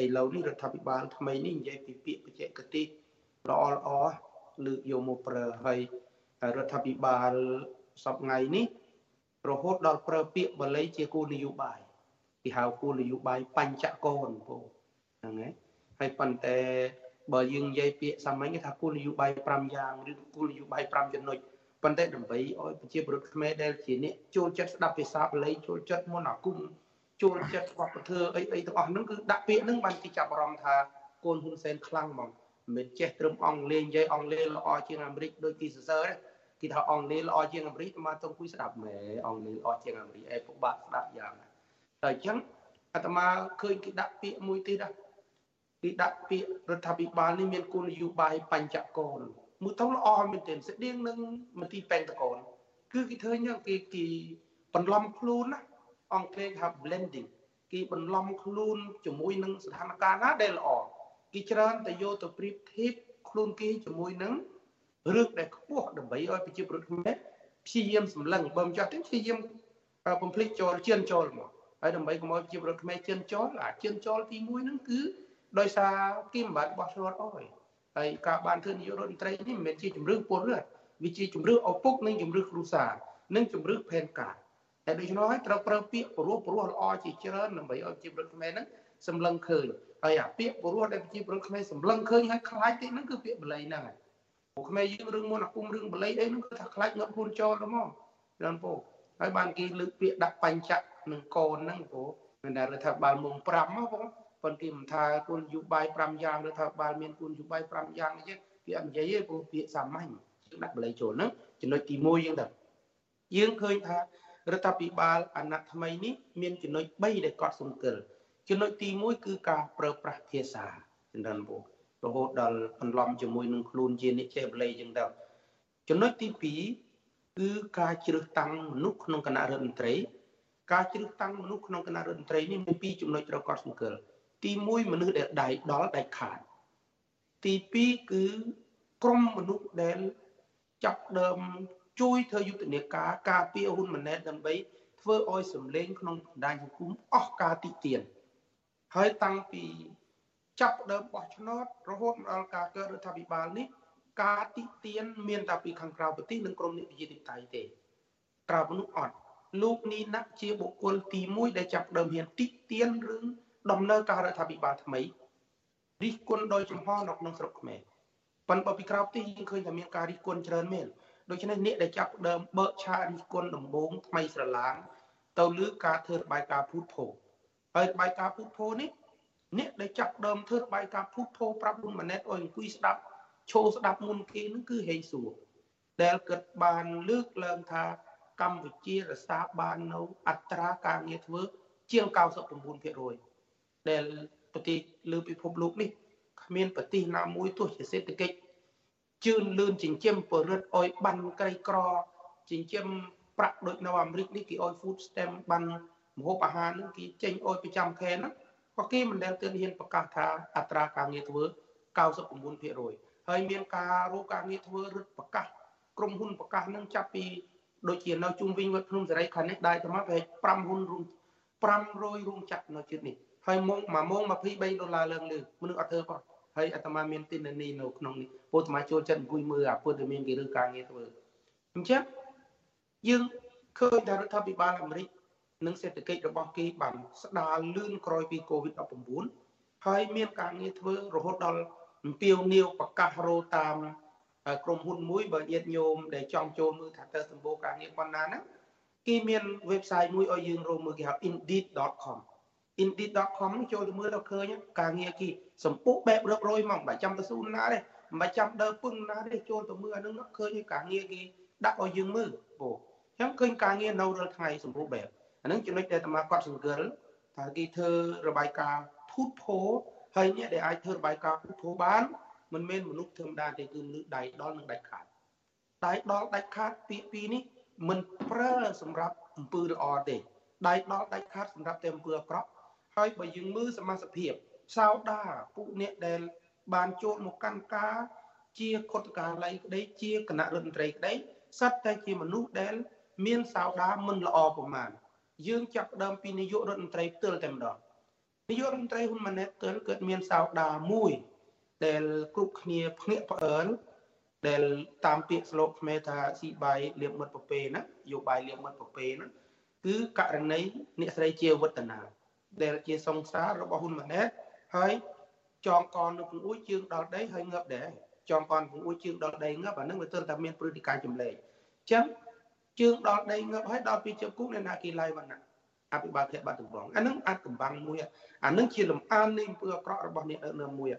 ឥឡូវនេះរដ្ឋាភិបាលថ្មីនេះនិយាយពីពាក្យបច្ចេកទេសល្អល្អលើកយកមកប្រើហើយរដ្ឋាភិបាលសពថ្ងៃនេះរហូតដល់ប្រើពាក្យបាលីជាគោលនយោបាយគេហៅគោលនយោបាយបញ្ចកោនពូហ្នឹងហើយហើយប៉ុន្តែបើយើងនិយាយពាក្យសាមញ្ញគេថាគោលនយោបាយ5យ៉ាងឬគោលនយោបាយ5ចំណុចប៉ុន្តែដើម្បីឲ្យប្រជាពលរដ្ឋខ្មែរដែលជាអ្នកចូលចិត្តស្ដាប់ភាសាបាលីចូលចិត្តមន្តអាគម ចូលចិត្តវប្បធម៌អីអីទាំងអស់ហ្នឹងគឺដាក់ពាក្យហ្នឹងបានគេចាប់អារម្មណ៍ថាកូនហ៊ុនសែនខ្លាំងហ្មងមិនមែនចេះត្រឹមអង់គ្លេសនិយាយអង់គ្លេសល្អជាងអាមេរិកដូចគេសរសើរទេគេថាអង់គ្លេសល្អជាងអាមេរិកអាត្មាទៅគួយស្ដាប់មែអង់គ្លេសល្អជាងអាមេរិកអេពិបាកស្ដាប់យ៉ាងតែអញ្ចឹងអាត្មាឃើញគេដាក់ពាក្យមួយទៀតដែរគេដាក់ពាក្យរដ្ឋាភិបាលនេះមានគោលនយោបាយបញ្ចកលមួយទៅល្អមែនទែនស្តៀងនឹងមន្ទីរពេទ្យតកូនគឺគេធ្វើយ៉ាងគេគេបន្លំខ្លួនណា អង់គ្លេសថា blending គេបន្លំខ្លួនជាមួយនឹងស្ថានភាពណាដែលល្អគេច្រើនតែយកទៅប្រៀបធៀបខ្លួនគេជាមួយនឹងរឿងដែលខ្ពស់ដើម្បីឲ្យប្រជាពលរដ្ឋខ្មែរព្យាយាមសម្លឹងបើមិនចោះទេព្យាយាមបំភ្លេចចូលជឿនចូលមកហើយដើម្បីកុំឲ្យប្រជាពលរដ្ឋខ្មែរជឿនចូលអាជឿនចូលទី1ហ្នឹងគឺដោយសារគីមបាត់របស់រដ្ឋអស់ហើយការបានធ្វើនាយករដ្ឋមន្ត្រីនេះមិនមែនជាជំរឿពលរដ្ឋវាជាជំរឿឪពុកនិងជំរឿគ្រួសារនិងជំរឿផែនការ តែដូច្នោះហើយត្រូវប្រើពាក្យព្រោះព្រោះល្អជាច្រើនដើម្បីឲ្យប្រជាពលរដ្ឋខ្មែរហ្នឹងសម្លឹងឃើញហើយអាពាក្យព្រោះដែលប្រជាពលរដ្ឋខ្មែរសម្លឹងឃើញហើយខ្លាចតិចហ្នឹងគឺពាក្យបល័យហ្នឹងហើយពួកខ្មែរយើងរឿងមុនអាគុំរឿងបល័យអីហ្នឹងគឺថាខ្លាចងាប់ខ្លួនចូលទៅមកដល់ពូហើយបានគេលើកពាក្យដាក់បញ្ចៈនឹងកូនហ្នឹងពូមិនដែលរដ្ឋាភិបាលមុំ5មកបងប៉ុន្តែគេមិនថាគោលនយោបាយ5យ៉ាងរដ្ឋាភិបាលមានគោលនយោបាយ5យ៉ាងអីទេគេអត់និយាយទេព្រោះពាក្យសាមញ្ញដាក់បល័យចូលហ្នឹងចំណុចទី1យើងទៅយើងឃើញថា រដ្ឋាភិបាលអាណត្តិថ្មីនេះមានចំណុច3ដែលកត់សម្គាល់ចំណុចទី1គឺការប្រើប្រាស់ភាសាចម្រើនពូរហូតដល់បន្លំជាមួយនឹងខ្លួនជាអ្នកចេះបល័យចឹងទៅចំណុចទី2គឺការជ្រើសតាំងមនុស្សក្នុងគណៈរដ្ឋមន្ត្រីការជ្រើសតាំងមនុស្សក្នុងគណៈរដ្ឋមន្ត្រីនេះមានពីរចំណុចត្រូវកត់សម្គាល់ទី1មនុស្សដែលដៃដល់ដៃខាតទី2គឺក្រុមមនុស្សដែលចាប់ដើម ជួយធ្វើយុទ្ធនាការការពារហ៊ុនម៉ាណែតដើម្បីធ្វើឲ្យសម្លេងក្នុងបណ្ដាញសង្គមអស់ការតិទៀនហើយតាំងពីចាប់ដើមបោះឆ្នោតរហូតមកដល់ការកើតរដ្ឋាភិបាលនេះការតិទៀនមានតែពីខាងក្រៅប្រទេសនិងក្រមនិយាយទីតៃទេក្រៅមនុស្សអត់លោកនេះណាក់ជាបុគ្គលទី1ដែលចាប់ដើមហ៊ានតិទៀនរឿងដំណើរការរដ្ឋាភិបាលថ្មីរិះគន់ដោយចំហនៅក្នុងស្រុកខ្មែរប៉ុន្តែពីក្រៅប្រទេសយើងឃើញថាមានការរិះគន់ច្រើនមែន ដូច្នេះអ្នកដែលចាប់ដើមបើកឆារិះគន់ដំបូងថ្មីស្រឡាង ទៅលើការធ្វើរបាយការណ៍ភូតភោហើយរបាយការណ៍ភូតភោនេះអ្នកដែលចាប់ដើមធ្វើរបាយការណ៍ភូតភោប្រាប់ហ៊ុនម៉ាណែតឲ្យអង្គុយស្ដាប់ឈោស្ដាប់មុនគេនឹងគឺហេងសួរដែលគិតបានលើកឡើងថាកម្ពុជារក្សាបាននៅអត្រាការងារធ្វើ ជាង99%ដែលប្រទេសលើពិភពលោកនេះគ្មានប្រទេសណាមួយទោះជាសេដ្ឋកិច្ច ជឿនលឿនចិញ្ចឹមពលរដ្ឋឲ្យបានក្រីក្រចិញ្ចឹមប្រាក់ដូចនៅអាមេរិកនេះគេឲ្យ food stamp បានម្ហូបអាហារនឹងគេចេញឲ្យប្រចាំខែហ្នឹងក៏គេមិនដែលទើបហ៊ានប្រកាសថាអត្រាការងារធ្វើ99%ហើយមានការរកការងារធ្វើរឹតប្រកាសក្រុមហ៊ុនប្រកាសនឹងចាប់ពីដូចជានៅជុំវិញវត្តភ្នំសេរីខាងនេះដែរតែមកប្រហែល5ហ៊ុនរួម500រួមចាត់នៅជាតិនេះហើយម៉ោងមួយម៉ោង23ដុល្លារឡើងលើមនុស្សអត់ធ្វើផង ហើយអាត្មាមានទិន្នន័យនៅក្នុងនេះពលអាត្មាចូលចិត្តអង្គុយមើលអាពលដែលមានគេរើការងារធ្វើអញ្ចឹងយើងឃើញថារដ្ឋាភិបាលអាមេរិកនិងសេដ្ឋកិច្ចរបស់គេបានស្ដារលឿនក្រោយពី COVID-19 ហើយមានការងារធ្វើរហូតដល់អំពាវនាវប្រកាសរោតាមក្រុមហ៊ុនមួយបើញាតិញោមដែលចង់ចូលមើលថាតើសម្បូរការងារប៉ុណ្ណាហ្នឹងគេមាន website មួយឲ្យយើងរកមើលគេហៅ indeed.com indeed.com ចូលទៅមើលដល់ឃើញការងារគេសម្ពុះបែបរឹបរយមកមិនចាំទៅស៊ូណាទេមិនចាំដើពឹងណាទេចូលទៅមើលអានឹងឃើញការងារគេដាក់ឲ្យយើងមើលពោអញ្ចឹងឃើញការងារនៅរាល់ថ្ងៃសម្ពុះបែបអានឹងចំណុចដែលអាត្មាគាត់សង្កលថាគេធ្វើរបាយការណ៍ភូតភោហើយអ្នកដែលអាចធ្វើរបាយការណ៍ភូតភោបានមិនមែនមនុស្សធម្មតាទេគឺមនុស្សដៃដល់និងដាច់ខាតដៃដល់ដាច់ខាតពាក្យពីរនេះមិនប្រើសម្រាប់អំពើល្អទេដៃដល់ដាច់ខាតសម្រាប់តែអំពើអាក្រក់ ហើយបើយើងមើលសមាជិកភាពសោដាពួកអ្នកដែលបានចូលមកកាន់ការជាខុទ្ទកាល័យក្តីជាគណៈរដ្ឋមន្ត្រីក្តីសិតតែជាមនុស្សដែល មានសោដាមិនល្អប្រមាណយើងចាប់ដើមពីនាយករដ្ឋមន្ត្រីផ្ទាល់តែម្ដងនាយករដ្ឋមន្ត្រីហ៊ុនម៉ាណែតទើកើតមានសោដាមួយដែលគ្រប់គ្នាភ្ញាក់ផ្អើលដែលតាមពាក្យស្លោកខ្មែរថាស៊ីបាយលៀបមិត្តប្រពេណាយោបាយលៀបមិត្តប្រពេណាគឺករណីអ្នកស្រីជាវឌ្ឍនា ដែលជាសង្សាររបស់ហ៊ុនម៉ាណែតហើយចងកនៅពង្អួយជើងដល់ដីហើយងើបដែរចងកពង្អួយជើងដល់ដីងើបអានឹងវាទើបតែមានព្រឹត្តិការណ៍ចម្លែកអញ្ចឹងជើងដល់ដីងើបហើយដល់ពីជើងគុកនៅណាគីឡៃវណ្ណៈអភិបាលខេត្តបាត់ដំបងអានឹងអាចកំបាំងមួយអានឹងជាលំអាននៃអំពើអាក្រក់របស់អ្នកដឹកនាំមួយ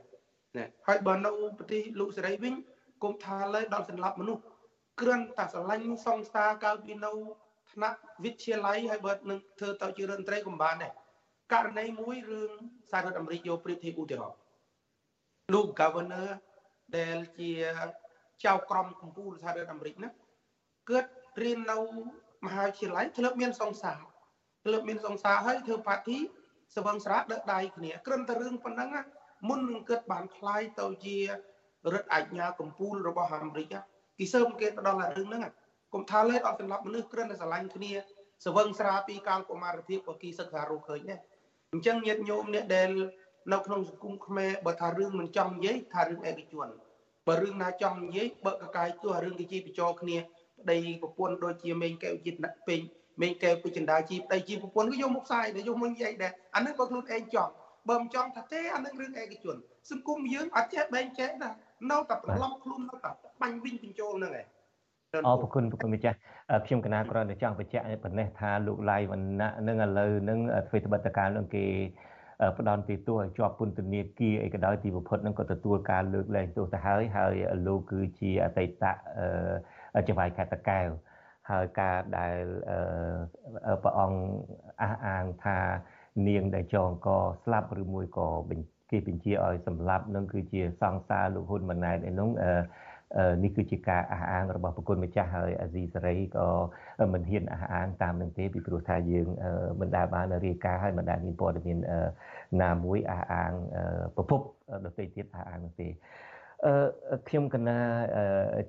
ណាហើយបើនៅប្រទេសលោកសេរីវិញគុំថាលើដល់សម្លាប់មនុស្សគ្រាន់តែស្រឡាញ់សង្សារកើតពីនៅថ្នាក់វិទ្យាល័យហើយបើនឹងធ្វើទៅជារដ្ឋមន្ត្រីក៏បានដែរ ករណីមួយរឿងសហរដ្ឋអាមេរិកយកប្រៀបធៀបឧទាហរណ៍លោក governor ដែលជាចៅក្រមកម្ពុជាសហរដ្ឋអាមេរិកណាគាត់រៀននៅមហាវិទ្យាល័យធ្លាប់មានសង្សារធ្លាប់មានសង្សារហើយធ្វើបាទីសវឹងស្រាដឹកដៃគ្នាគ្រាន់តែរឿងប៉ុណ្ណឹងមុននឹងគិតបានคล้ายទៅជារដ្ឋអាជ្ញាកម្ពុជារបស់អាមេរិកគេសើមគេទៅដល់រឿងហ្នឹងកុំថាលេអត់សម្រាប់មនុស្សគ្រាន់តែស្រឡាញ់គ្នាសវឹងស្រាពីកាលកុមារភាពក៏គេសិក្សារកឃើញដែរ អញ្ចឹងញាតិញោមអ្នកដែលនៅក្នុងសង្គមខ្មែរបើថារឿងមិនចង់និយាយថារឿងឯកជនបើរឿងណាចង់និយាយបើកកាយទោះរឿងគេជីបញ្ចោគ្នាប្តីប្រពន្ធដូចជាមេងកែវជាតិពេញមេងកែវពីចិន្តាជីប្តីជីប្រពន្ធក៏យកមកផ្សាយដែរយកមកនិយាយដែរអានេះបើខ្លួនឯងចង់បើមិនចង់ថាទេអានឹងរឿងឯកជនសង្គមយើងអត់ចេះបែងចែកណានៅតែប្រឡំខ្លួននៅតែបាញ់វិញបញ្ចូលហ្នឹងឯង អរគុណប្រគុណម្ចាស់ខ្ញុំកណាគ្រាន់តែចង់បញ្ជាក់ប៉ុណ្ណេះថាលោកឡាយវណ្ណៈនឹងឥឡូវនឹងធ្វើត្បិតការនឹងគេផ្ដន់ពីទោសឲ្យជាប់ពន្ធនាគារអីក៏ដោយទីបំផុតនឹងក៏ទទួលការលើកលែងទោសទៅហើយហើយលោកគឺជាអតីតចៅហ្វាយខេត្តតកែវហើយការដែលព្រះអង្គអះអាងថានាងដែលចងកស្លាប់ឬមួយក៏គេបញ្ជាឲ្យសម្លាប់នឹងគឺជាសង្សារលោកហ៊ុនម៉ាណែតឯនោះ នេះគឺជាការអះអាងរបស់ប្រគុណម្ចាស់ហើយអាស៊ីសេរីក៏មិនហ៊ានអះអាងតាមនឹងទេពីព្រោះថាយើងមិនដែលបានរាយការណ៍ហើយមិនដែលមានព័ត៌មានណាមួយអះអាងប្រភពដទៃទៀតអះអាងនោះទេអឺខ្ញុំកណា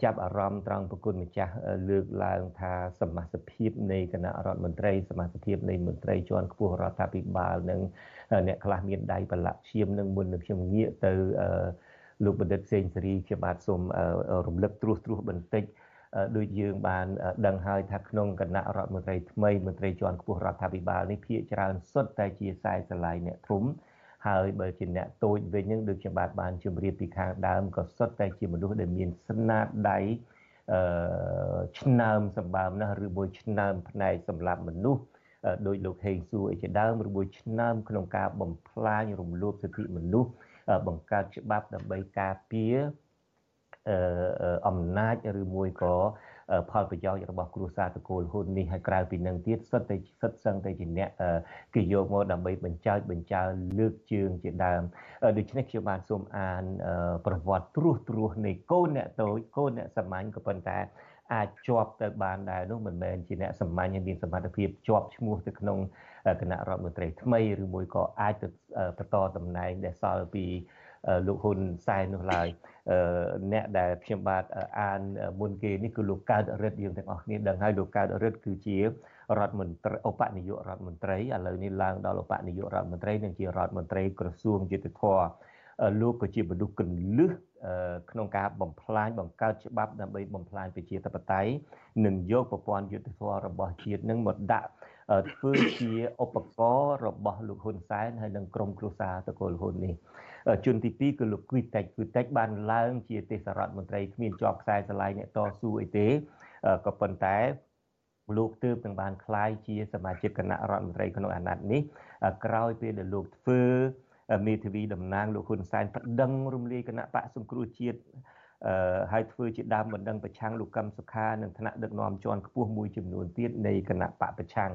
ចាប់អារម្មណ៍ត្រង់ប្រគុណម្ចាស់លើកឡើងថាសមាជិកភាពនៃគណៈរដ្ឋមន្ត្រីសមាជិកភាពនៃមន្ត្រីជាន់ខ្ពស់រដ្ឋាភិបាលនិងអ្នកខ្លះមានដៃប្រឡាក់ឈាមនឹងមុននឹងខ្ញុំងាកទៅ លោកបណ្ឌិតសេងសេរីខ្ញុំបាទសូមរំលឹកត្រួសត្រាសបន្តិចដូចយើងបានដឹងហើយថាក្នុងគណៈរដ្ឋមន្ត្រីថ្មីមន្ត្រីជាន់ខ្ពស់រដ្ឋាភិបាលនេះភាគច្រើនសុទ្ធតែជាខ្សែស្រឡាយអ្នកធំហើយបើជាអ្នកតូចវិញនឹងដូចខ្ញុំបាទបានជម្រាបពីខាងដើមក៏សុទ្ធតែជាមនុស្សដែលមានស្នាដៃអឺឆ្នើមសម្បើមណាស់ឬមួយឆ្នើមផ្នែកសម្រាប់មនុស្សដោយលោកហេងសួរអីជាដើមឬមួយឆ្នើមក្នុងការបំផ្លាញរំលោភសិទ្ធិមនុស្ស បង្កើតច្បាប់ដើម្បីការពារអំណាចឬមួយក៏ ផលប្រយោជន៍របស់គ្រួសារតកូលហ៊ុននេះហើយក្រៅពីនឹងទៀតសិតតែសិតសឹងតែជាអ្នកគេយកមកដើម្បីបញ្ចើចបញ្ចើលើកជើងជាដើមដូច្នេះខ្ញុំបានសូមអានប្រវត្តិត្រួសត្រាសនៃកូនអ្នកតូចកូនអ្នកសាមញ្ញក៏ប៉ុន្តែអាចជាប់ទៅបានដែរនោះមិនមែនជាអ្នកសាមញ្ញមានសមត្ថភាពជាប់ឈ្មោះទៅក្នុងគណៈរដ្ឋមន្ត្រីថ្មីឬមួយក៏អាចទៅបន្តតំណែងដែលសល់ពី លោកហ៊ុនសែននោះឡើយអ្នកដែលខ្ញុំបាទអានមុនគេនេះគឺលោកកើតរិទ្ធយើងទាំងអស់គ្នាដឹងហើយលោកកើតរិទ្ធគឺជារដ្ឋមន្ត្រីឧបនាយករដ្ឋមន្ត្រីឥឡូវនេះឡើងដល់ឧបនាយករដ្ឋមន្ត្រីនិងជារដ្ឋមន្ត្រីក្រសួងយុទ្ធភ័ពលោកក៏ជាមនុស្សកលឹះក្នុងការបំផ្លាញបង្កើតច្បាប់ដើម្បីបំផ្លាញប្រជាធិបតេយ្យនិងយកប្រព័ន្ធយុទ្ធភ័ពរបស់ជាតិនឹងមកដាក់ធ្វើជាឧបករណ៍របស់លោកហ៊ុនសែនហើយនិងក្រុមគ្រួសារតកូលហ៊ុននេះ ជនទី2គឺលោកគីតិចគីតិចបានឡើងជាទេសរដ្ឋមន្ត្រីគ្មានជាប់ខ្សែស្រឡាយអ្នកតស៊ូអីទេក៏ប៉ុន្តែលោកទើបនឹងបានក្លាយជាសមាជិកគណៈរដ្ឋមន្ត្រីក្នុងអាណត្តិនេះក្រោយពេលដែលលោកធ្វើមេធាវីតំណាងលោកហ៊ុនសែនប្តឹងរំលាយគណៈបកសង្គ្រោះជាតិអឺហើយធ្វើជាដើមបណ្ដឹងប្រឆាំងលោកកឹមសុខានិងថ្នាក់ដឹកនាំជាន់ខ្ពស់មួយចំនួនទៀតនៃគណៈបកប្រឆាំង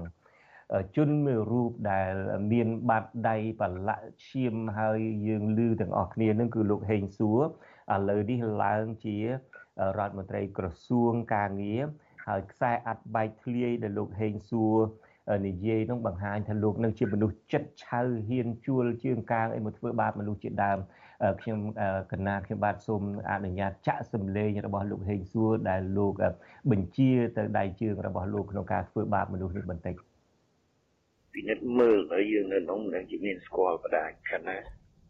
ជនមួយរូបដែលមានបាតដៃប្រឡាក់ឈាមហើយយើងឮទាំងអស់គ្នានឹងគឺលោកហេងសួរឥឡូវនេះឡើងជារដ្ឋមន្ត្រីក្រសួងកាងារហើយខ្សែអាត់បែកធ្លាយដែលលោកហេងសួរនិយាយនឹងបង្ហាញថាលោកនឹងជាមនុស្សចិត្តឆៅហ៊ានជួលជើងកាងអីមកធ្វើបាបមនុស្សជាដើមខ្ញុំកណាខ្ញុំបាទសូមអនុញ្ញាតចាក់សម្លេងរបស់លោកហេងសួរដែលលោកបញ្ជាទៅដៃជើងរបស់លោកក្នុងការធ្វើបាបមនុស្សនេះបន្តិច ពិនិត្យមើលហើយយើងនៅក្នុងនឹងជាមានស្គាល់បដាខណៈ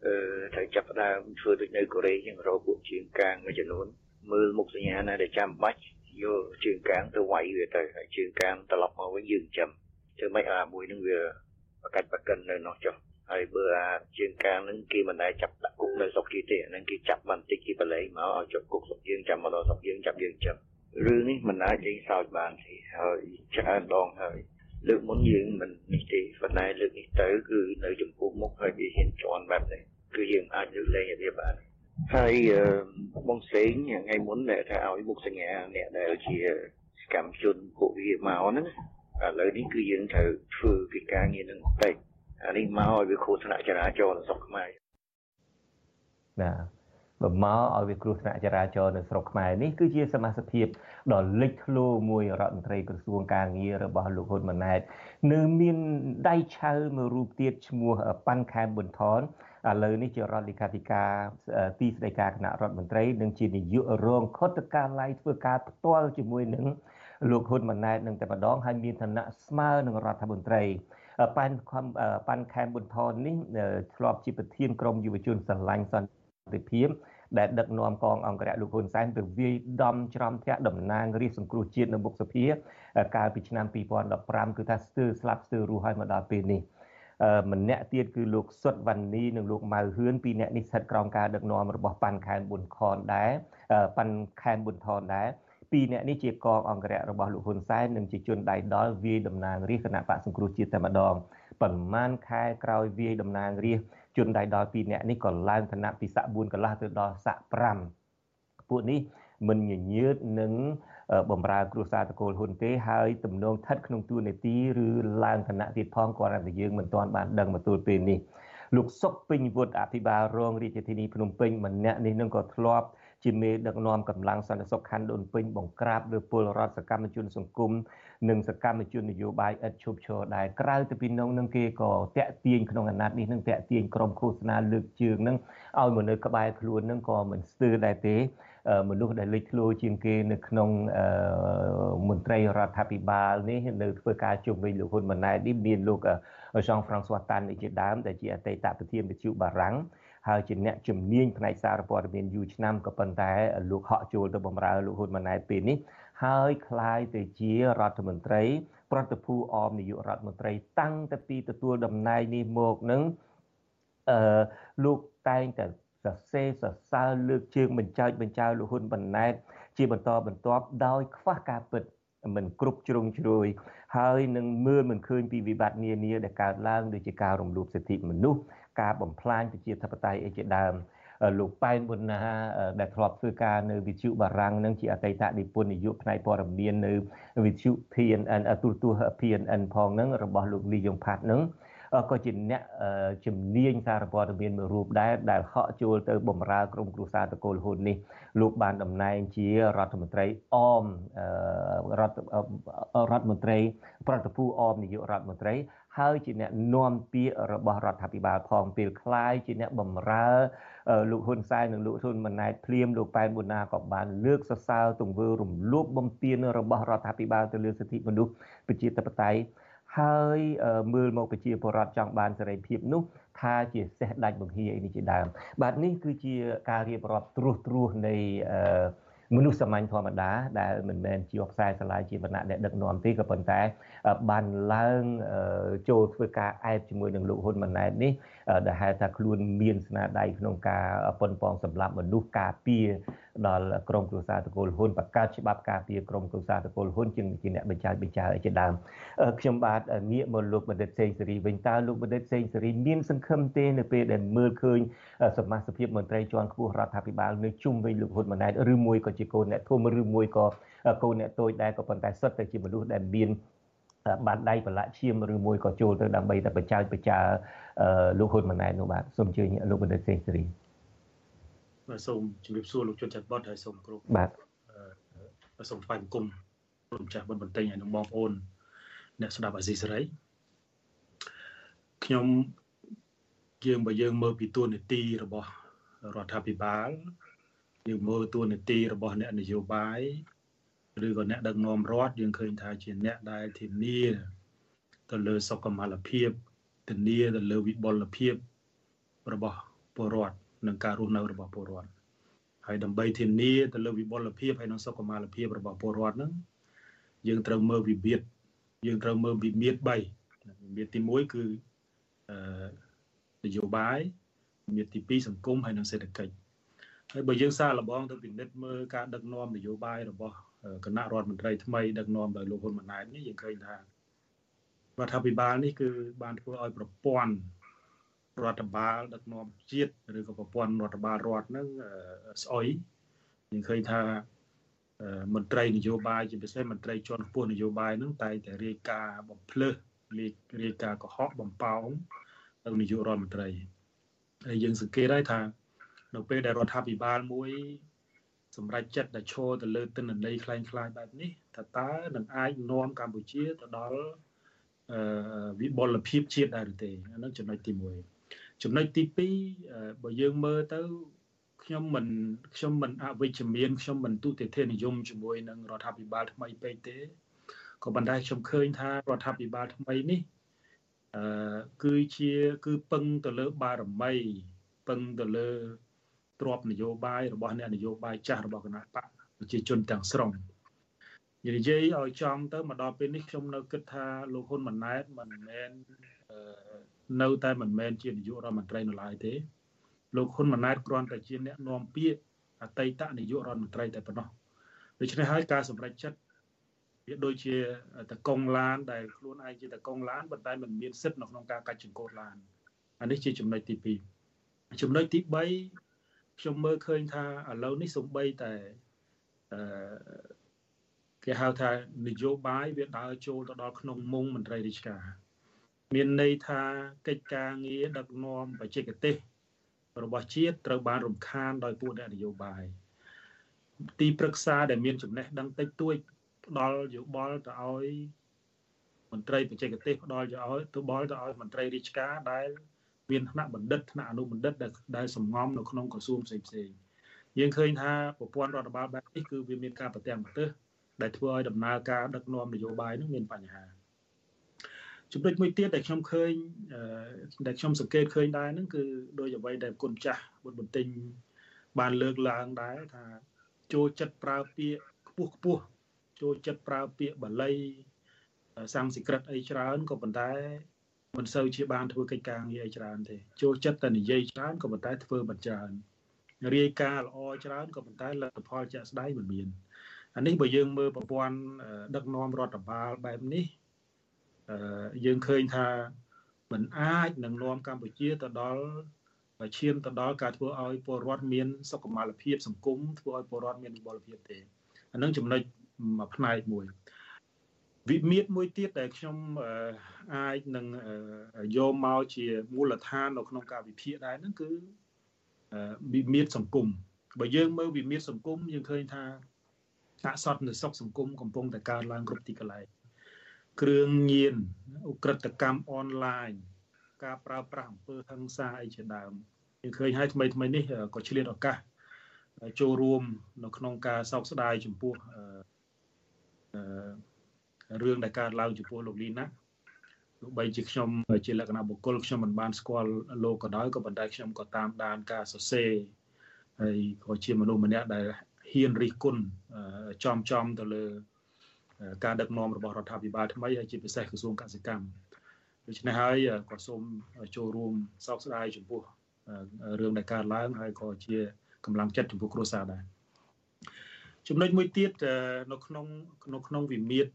អឺត្រូវចាប់ផ្ដើមធ្វើដូចនៅកូរ៉េជាងរកពួកជាងកាងមួយចំនួនមើលមុខសញ្ញាណាដែលចាំបាច់យកជើងកាងទៅវាយវាទៅហើយជើងកាងត្រឡប់មកវិញយើងចាំធ្វើម៉េចអាមួយនឹងវាបកាច់បកិននៅនោះចុះហើយបើអាជើងកាងនឹងគេមិនដែលចាប់ដាក់គុកនៅស្រុកគេទេអានឹងគេចាប់បន្តិចគេបលែងមកឲ្យជាប់គុកស្រុកយើងចាំមកដល់ស្រុកយើងចាប់យើងចាំរឿងនេះមិនអាចលេងសើចបានទេហើយច្រើនដងហើយ លើកមុនយើងមិននេះទេប៉ុន្តែលើកនេះទៅគឺនៅចំពោះមុខហើយវាហ៊ានជន់បែបនេះគឺយើងអាចលើកលែងវាបានហើយបងសេងថ្ងៃមុនដែលថាឲ្យមុខសញ្ញាអ្នកដែលជាសកម្មជនពួកវាមកហ្នឹងឥឡូវនេះគឺយើងត្រូវធ្វើកិច្ចការងារនឹងបន្តិចអានេះមកឲ្យវាគ្រោះថ្នាក់ចរាចរណ៍នៅស្រុកខ្មែរណា បើមកឲ្យវាគ្រោះថ្នាក់ចរាចរណ៍នៅស្រុកខ្មែរនេះគឺជាសមាជិកភាពដ៏លេចធ្លោមួយរដ្ឋមន្ត្រីក្រសួងការងាររបស់លោកហ៊ុនម៉ាណែតនៅមានដៃឆៅមួយរូបទៀតឈ្មោះប៉ាន់ខែមប៊ុនថនឥឡូវនេះជារដ្ឋលេខាធិការទីស្តីការគណៈរដ្ឋមន្ត្រីនិងជានាយករងខុទ្ទកាល័យធ្វើការផ្ទាល់ជាមួយនឹងលោកហ៊ុនម៉ាណែតនឹងតែម្ដងហើយមានឋានៈស្មើនឹងរដ្ឋមន្ត្រីប៉ាន់ប៉ាន់ខែមប៊ុនថននេះធ្លាប់ជាប្រធានក្រុមយុវជនស្រឡាញ់សន្តិភាព ដែលដឹកនាំកងអង្គរៈលោកហ៊ុនសែនទៅវាយដំច្រំធាក់តំណាងរាជសង្គ្រោះជាតិនៅមុខសភាកាលពីឆ្នាំ2015គឺថាស្ទើរស្លាប់ស្ទើររស់ហើយមកដល់ពេលនេះម្នាក់ទៀតគឺលោកសុតវណ្ណីនិងលោកម៉ៅហឿនពីរនាក់នេះស្ថិតក្រោមការដឹកនាំរបស់ប៉ាន់ខែនប៊ុនខនដែរប៉ាន់ខែនប៊ុនថនដែរពីរនាក់នេះជាកងអង្គរៈរបស់លោកហ៊ុនសែននិងជាជនដៃដល់វាយតំណាងរាជគណៈបកសង្គ្រោះជាតិតែម្ដងប៉ុន្មានខែក្រោយវាយតំណាងរាជ ជនដៃដល់2នាក់នេះក៏ឡើងឋានៈពីស័ក4កន្លះទៅដល់ស័ក5ពួកនេះមិនញញើតនឹងបំរើគ្រួសារតកូលហ៊ុនទេហើយទំនងស្ថិតក្នុងទួនាទីឬឡើងឋានៈទៀតផងគាត់តែយើងមិនទាន់បានដឹងមកទល់ពេលនេះលោកសុកពេញវុឌ្ឍអភិបាលរងរាជធានីភ្នំពេញម្នាក់នេះនឹងក៏ធ្លាប់ ជាមេដឹកនាំកម្លាំងសន្តិសុខខណ្ឌដូនពេញបង្ក្រាបលើពលរដ្ឋសកម្មជនសង្គមនិងសកម្មជននយោបាយឥតឈប់ឈរដែរក្រៅទៅពីនោះនឹងគេក៏តាក់ទាញក្នុងអាណត្តិនេះនឹងតាក់ទាញក្រុមឃោសនាលើកជើងនឹងឲ្យមកនៅក្បែរខ្លួននឹងក៏មិនស្ទើរដែរទេមនុស្សដែលលេចធ្លោជាងគេនៅក្នុងមន្ត្រីរដ្ឋាភិបាលនេះនៅធ្វើការជុំវិញលោកហ៊ុនម៉ាណែតនេះមានលោកចង់ហ្វ្រង់ស្វាតាន់នេះជាដើមដែលជាអតីតប្រធានវិទ្យុបារាំង ហើយជាអ្នកជំនាញផ្នែកសារព័ត៌មានយូរឆ្នាំក៏ប៉ុន្តែលោកហក់ចូលទៅបម្រើលោកហ៊ុនម៉ាណែតពេលនេះហើយคล้ายទៅជារដ្ឋមន្ត្រី ប្រតិភូអមនាយករដ្ឋមន្ត្រីតាំងតែពីទទួលតំណែងនេះមកនឹងអឺលោកតែងតែសរសេរសរសើរលើកជើងបញ្ចើចបញ្ចើលោកហ៊ុនបណ្ណែតជាបន្តបន្ទាប់ដោយខ្វះការពិតមិនគ្រប់ជ្រុងជ្រោយហើយនឹងមើលមិនឃើញពីវិបត្តិនានាដែលកើតឡើងដូចជាការរំលោភសិទ្ធិមនុស្ស ការបំផ្លាញប្រជាធិបតេយ្យអីជាដើមលោកប៉ែនប៊ុនណាដែលធ្លាប់ធ្វើការនៅវិទ្យុបារាំងនឹងជាអតីតនិពន្ធនាយកផ្នែកព័ត៌មាននៅវិទ្យុ PNN ទូរទស្សន៍ PNN ផងនឹងរបស់លោកលីយ៉ុងផាត់នឹងក៏ជាអ្នកជំនាញសារព័ត៌មានមួយរូបដែរដែលហក់ចូលទៅបម្រើក្រុមគ្រួសារតកូលហ៊ុននេះលោកបានតំណែងជារដ្ឋមន្ត្រីអមរដ្ឋរដ្ឋមន្ត្រី ប្រតិភូអមនាយករដ្ឋមន្ត្រី ហើយជាអ្នកនាំពាក្យរបស់រដ្ឋាភិបាលផងពេលคล้ายជាអ្នកបម្រើលោកហ៊ុនសែននិងលោកហ៊ុនម៉ាណែតភ្លាមលោកប៉ែនប៊ុនណាក៏បានលើកសរសើរទង្វើរំលោភបំពានរបស់រដ្ឋាភិបាលទៅលើសិទ្ធិមនុស្សប្រជាធិបតេយ្យហើយមើលមកប្រជាពលរដ្ឋចង់បានសេរីភាពនោះថាជាសេះដាច់បង្ហៀអីនេះជាដើមបាទនេះគឺជាការរៀបរាប់ត្រួសត្រាសនៃអឺ មនុស្សសាមញ្ញធម្មតាដែលមិនមែនជាខ្សែស្រឡាយជាវណ្ណៈដែលដឹកនាំទេក៏ប៉ុន្តែបានឡើងចូលធ្វើការអែបជាមួយនឹងលោកហ៊ុនម៉ាណែតនេះដែលហៅថាខ្លួនមានស្នាដៃក្នុងការប៉ុនប៉ងសម្លាប់មនុស្សការពារដល់ក្រមគ្រួសារតកូលហ៊ុនបង្កើតច្បាប់ការពារក្រមគ្រួសារតកូលហ៊ុនជាជាអ្នកបញ្ចើបញ្ចើជាដើមខ្ញុំបាទងាកមកលោកបណ្ឌិតសេងសេរីវិញតើលោកបណ្ឌិតសេងសេរីមានសង្ឃឹមទេនៅពេលដែលមើលឃើញសមាជិកមន្ត្រីជាន់ខ្ពស់រដ្ឋាភិបាលនៅជុំវិញលោកហ៊ុនម៉ាណែតឬមួយក៏ជាកូនអ្នកធំឬមួយក៏កូនអ្នកតូចដែរក៏ប៉ុន្តែសុទ្ធតែជាមនុស្សដែលមាន បានដៃប្រឡាក់ឈាមឬមួយក៏ចូលទៅដើម្បីតែបច្ចាចបច្ចាលោកហ៊ុនម៉ាណែតនោះបាទសូមអញ្ជើញលោកបណ្ឌិតសេងសេរីបាទសូមជម្រាបសួរលោកជនច័ន្ទបតហើយសូមគោរពបាទសូមថ្លែងបង្គំលោកម្ចាស់បុណ្យបន្ទិញហើយនឹងបងប្អូនអ្នកស្ដាប់អាស៊ីសេរីខ្ញុំយើងបើយើងមើលពីទួលនីតិរបស់រដ្ឋាភិបាលយើងមើលទួលនីតិរបស់អ្នកនយោបាយ ឬក៏អ្នកដឹកនាំរដ្ឋយើងឃើញថាជាអ្នកដែលធានាទៅលើសុខុមាលភាពធានាទៅលើវិបុលភាពរបស់ពលរដ្ឋនិងការរស់នៅរបស់ពលរដ្ឋហើយដើម្បីធានាទៅលើវិបុលភាពហើយនិងសុខុមាលភាពរបស់ពលរដ្ឋហ្នឹងយើងត្រូវមើលវិបត្តិយើងត្រូវមើលវិមាត្រ3វិមាត្រទី1គឺអឺនយោបាយវិមាត្រទី2សង្គមហើយនិងសេដ្ឋកិច្ចហើយបើយើងសារលបងទៅពិនិត្យមើលការដឹកនាំនយោបាយរបស់ គណៈរដ្ឋមន្ត្រីថ្មីដឹកនាំដោយលោកហ៊ុនម៉ាណែតនេះយើងឃើញថារដ្ឋាភិបាលនេះគឺបានធ្វើឲ្យប្រព័ន្ធរដ្ឋបាលដឹកនាំជាតិឬក៏ប្រព័ន្ធរដ្ឋបាលរដ្ឋហ្នឹងស្អុយយើងឃើញថាមន្ត្រីនយោបាយជាពិសេសមន្ត្រីជាន់ខ្ពស់នយោបាយហ្នឹងតែតែរាយការណ៍បំភ្លឺរាយការណ៍កុហកបំផោងទៅនាយករដ្ឋមន្ត្រីហើយយើងសង្កេតហើយថា នៅពេលដែលរដ្ឋាភិបាលមួយ សម្រាប់ចិត្តដែលឈរទៅលើទិន្នន័យคล้ายៗបែបនេះថាតើនឹងអាចនាំកម្ពុជាទៅដល់វិបុលភាពជាតិដែរឬទេអានោះចំណុចទី1ចំណុចទី2បើយើងមើលទៅខ្ញុំមិនខ្ញុំមិនអវិជ្ជមានខ្ញុំមិនទុតិធិនិយមជាមួយនឹងរដ្ឋាភិបាលថ្មីពេកទេក៏ប៉ុន្តែខ្ញុំឃើញថារដ្ឋាភិបាលថ្មីនេះអឺគឺជាគឺពឹងទៅលើបារមីពឹងទៅលើ ទ្របនយោបាយរបស់អ្នកនយោបាយចាស់របស់គណៈបកប្រជាជនទាំងស្រុងនិយាយឲ្យចំទៅមកដល់ពេលនេះខ្ញុំនៅគិតថាលោកហ៊ុនម៉ាណែតមិនមែននៅតែមិនមែនជានាយករដ្ឋមន្ត្រីនៅឡើយទេលោកហ៊ុនម៉ាណែតគ្រាន់តែជាអ្នកនាំពាក្យអតីតនាយករដ្ឋមន្ត្រីតែប៉ុណ្ណោះដូច្នេះហើយការសម្រេចចិត្តវាដូចជាតកងឡានដែលខ្លួនឯងជាតកងឡានប៉ុន្តែមិនមានសិទ្ធិនៅក្នុងការកាច់ចង្កូតឡានអានេះជាចំណុចទី2ចំណុចទី3 ខ្ញុំមើលឃើញថាឥឡូវនេះសំបីតែអឺគេហៅថានយោបាយវាដើរចូលទៅដល់ក្នុងមុងមន្ត្រីរាជការមានន័យថាកិច្ចការងារដឹកនាំបច្ចេកទេសរបស់ជាតិត្រូវបានរំខានដោយពួកអ្នកនយោបាយទីប្រឹក្សាដែលមានចំណេះដឹងតិចតួចផ្ដល់យោបល់ទៅឲ្យមន្ត្រីបច្ចេកទេសផ្ដល់យោឲ្យទៅបល់ទៅឲ្យមន្ត្រីរាជការដែល មានថ្នាក់បណ្ឌិតថ្នាក់អនុបណ្ឌិតដែលដែលសំងំនៅក្នុងក្រសួងផ្សេងផ្សេងយើងឃើញថាប្រព័ន្ធរដ្ឋបាលបែបនេះគឺវាមានការប្រទាំងប្រទើសដែលធ្វើឲ្យដំណើរការដឹកនាំនយោបាយនោះមានបញ្ហាចំណុចមួយទៀតដែលខ្ញុំឃើញដែលខ្ញុំសង្កេតឃើញដែរហ្នឹងគឺដោយអ្វីដែលគុណចាស់បុត្របន្ទិញបានលើកឡើងដែរថាចូលចិត្តប្រើពាក្យខ្ពស់ខ្ពស់ចូលចិត្តប្រើពាក្យបាលីសំស្ក្រឹតអីច្រើនក៏ប៉ុន្តែ មិនសូវជាបានធ្វើកិច្ចការងារអីច្រើនទេចូលចិត្តតែនិយាយច្រើនក៏ប៉ុន្តែធ្វើមិនច្រើនរាយការណ៍ល្អច្រើនក៏ប៉ុន្តែលទ្ធផលជាក់ស្ដែងមិនមានអានេះបើយើងមើលប្រព័ន្ធដឹកនាំរដ្ឋបាលបែបនេះយើងឃើញថាมันអាចនឹងនាំកម្ពុជាទៅដល់ឈានទៅដល់ការធ្វើឲ្យពលរដ្ឋមានសុខុមាលភាពសង្គមធ្វើឲ្យពលរដ្ឋមានវិបុលភាពទេអានឹងចំណុចមួយផ្នែកមួយ វិមាត្រមួយទៀតដែលខ្ញុំអាចនឹងយកមកជាមូលដ្ឋាននៅក្នុងការវិភាគដែរហ្នឹងគឺវិមាត្រសង្គមបើយើងមើលវិមាត្រសង្គមយើងឃើញថាអសន្តិសុខសង្គមកំពុងតែកើនឡើងគ្រប់ទីកន្លែងគ្រឿងញៀនអ ுக ្រិតកម្មអនឡាញការប្រើប្រាស់អំពើហិង្សាអីជាដើមយើងឃើញហើយថ្មីថ្មីនេះក៏ឆ្លៀតឱកាសចូលរួម នៅក្នុងការសោកស្ដាយចំពោះ រឿងដែលកើតឡើងចំពោះលោកលីណាទោះបីជាខ្ញុំជាលក្ខណៈបុគ្គលខ្ញុំមិនបានស្គាល់លោកក៏ដោយក៏ប៉ុន្តែខ្ញុំក៏តាមដានការសរសេរហើយក៏ជាមនុស្សម្នាក់ដែលហ៊ានរិះគន់ចំចំទៅលើ ការដឹកនាំរបស់រដ្ឋាភិបាលថ្មីហើយជាពិសេសក្រសួងកសិកម្មដូច្នេះហើយក៏សូមចូលរួមសោកស្ដាយចំពោះរឿងដែលកើតឡើងហើយក៏ជាកម្លាំងចិត្តចំពោះគ្រួសារដែរ ចំណុចមួយទៀតនៅក្នុងនៅក្នុងវិមាត្រ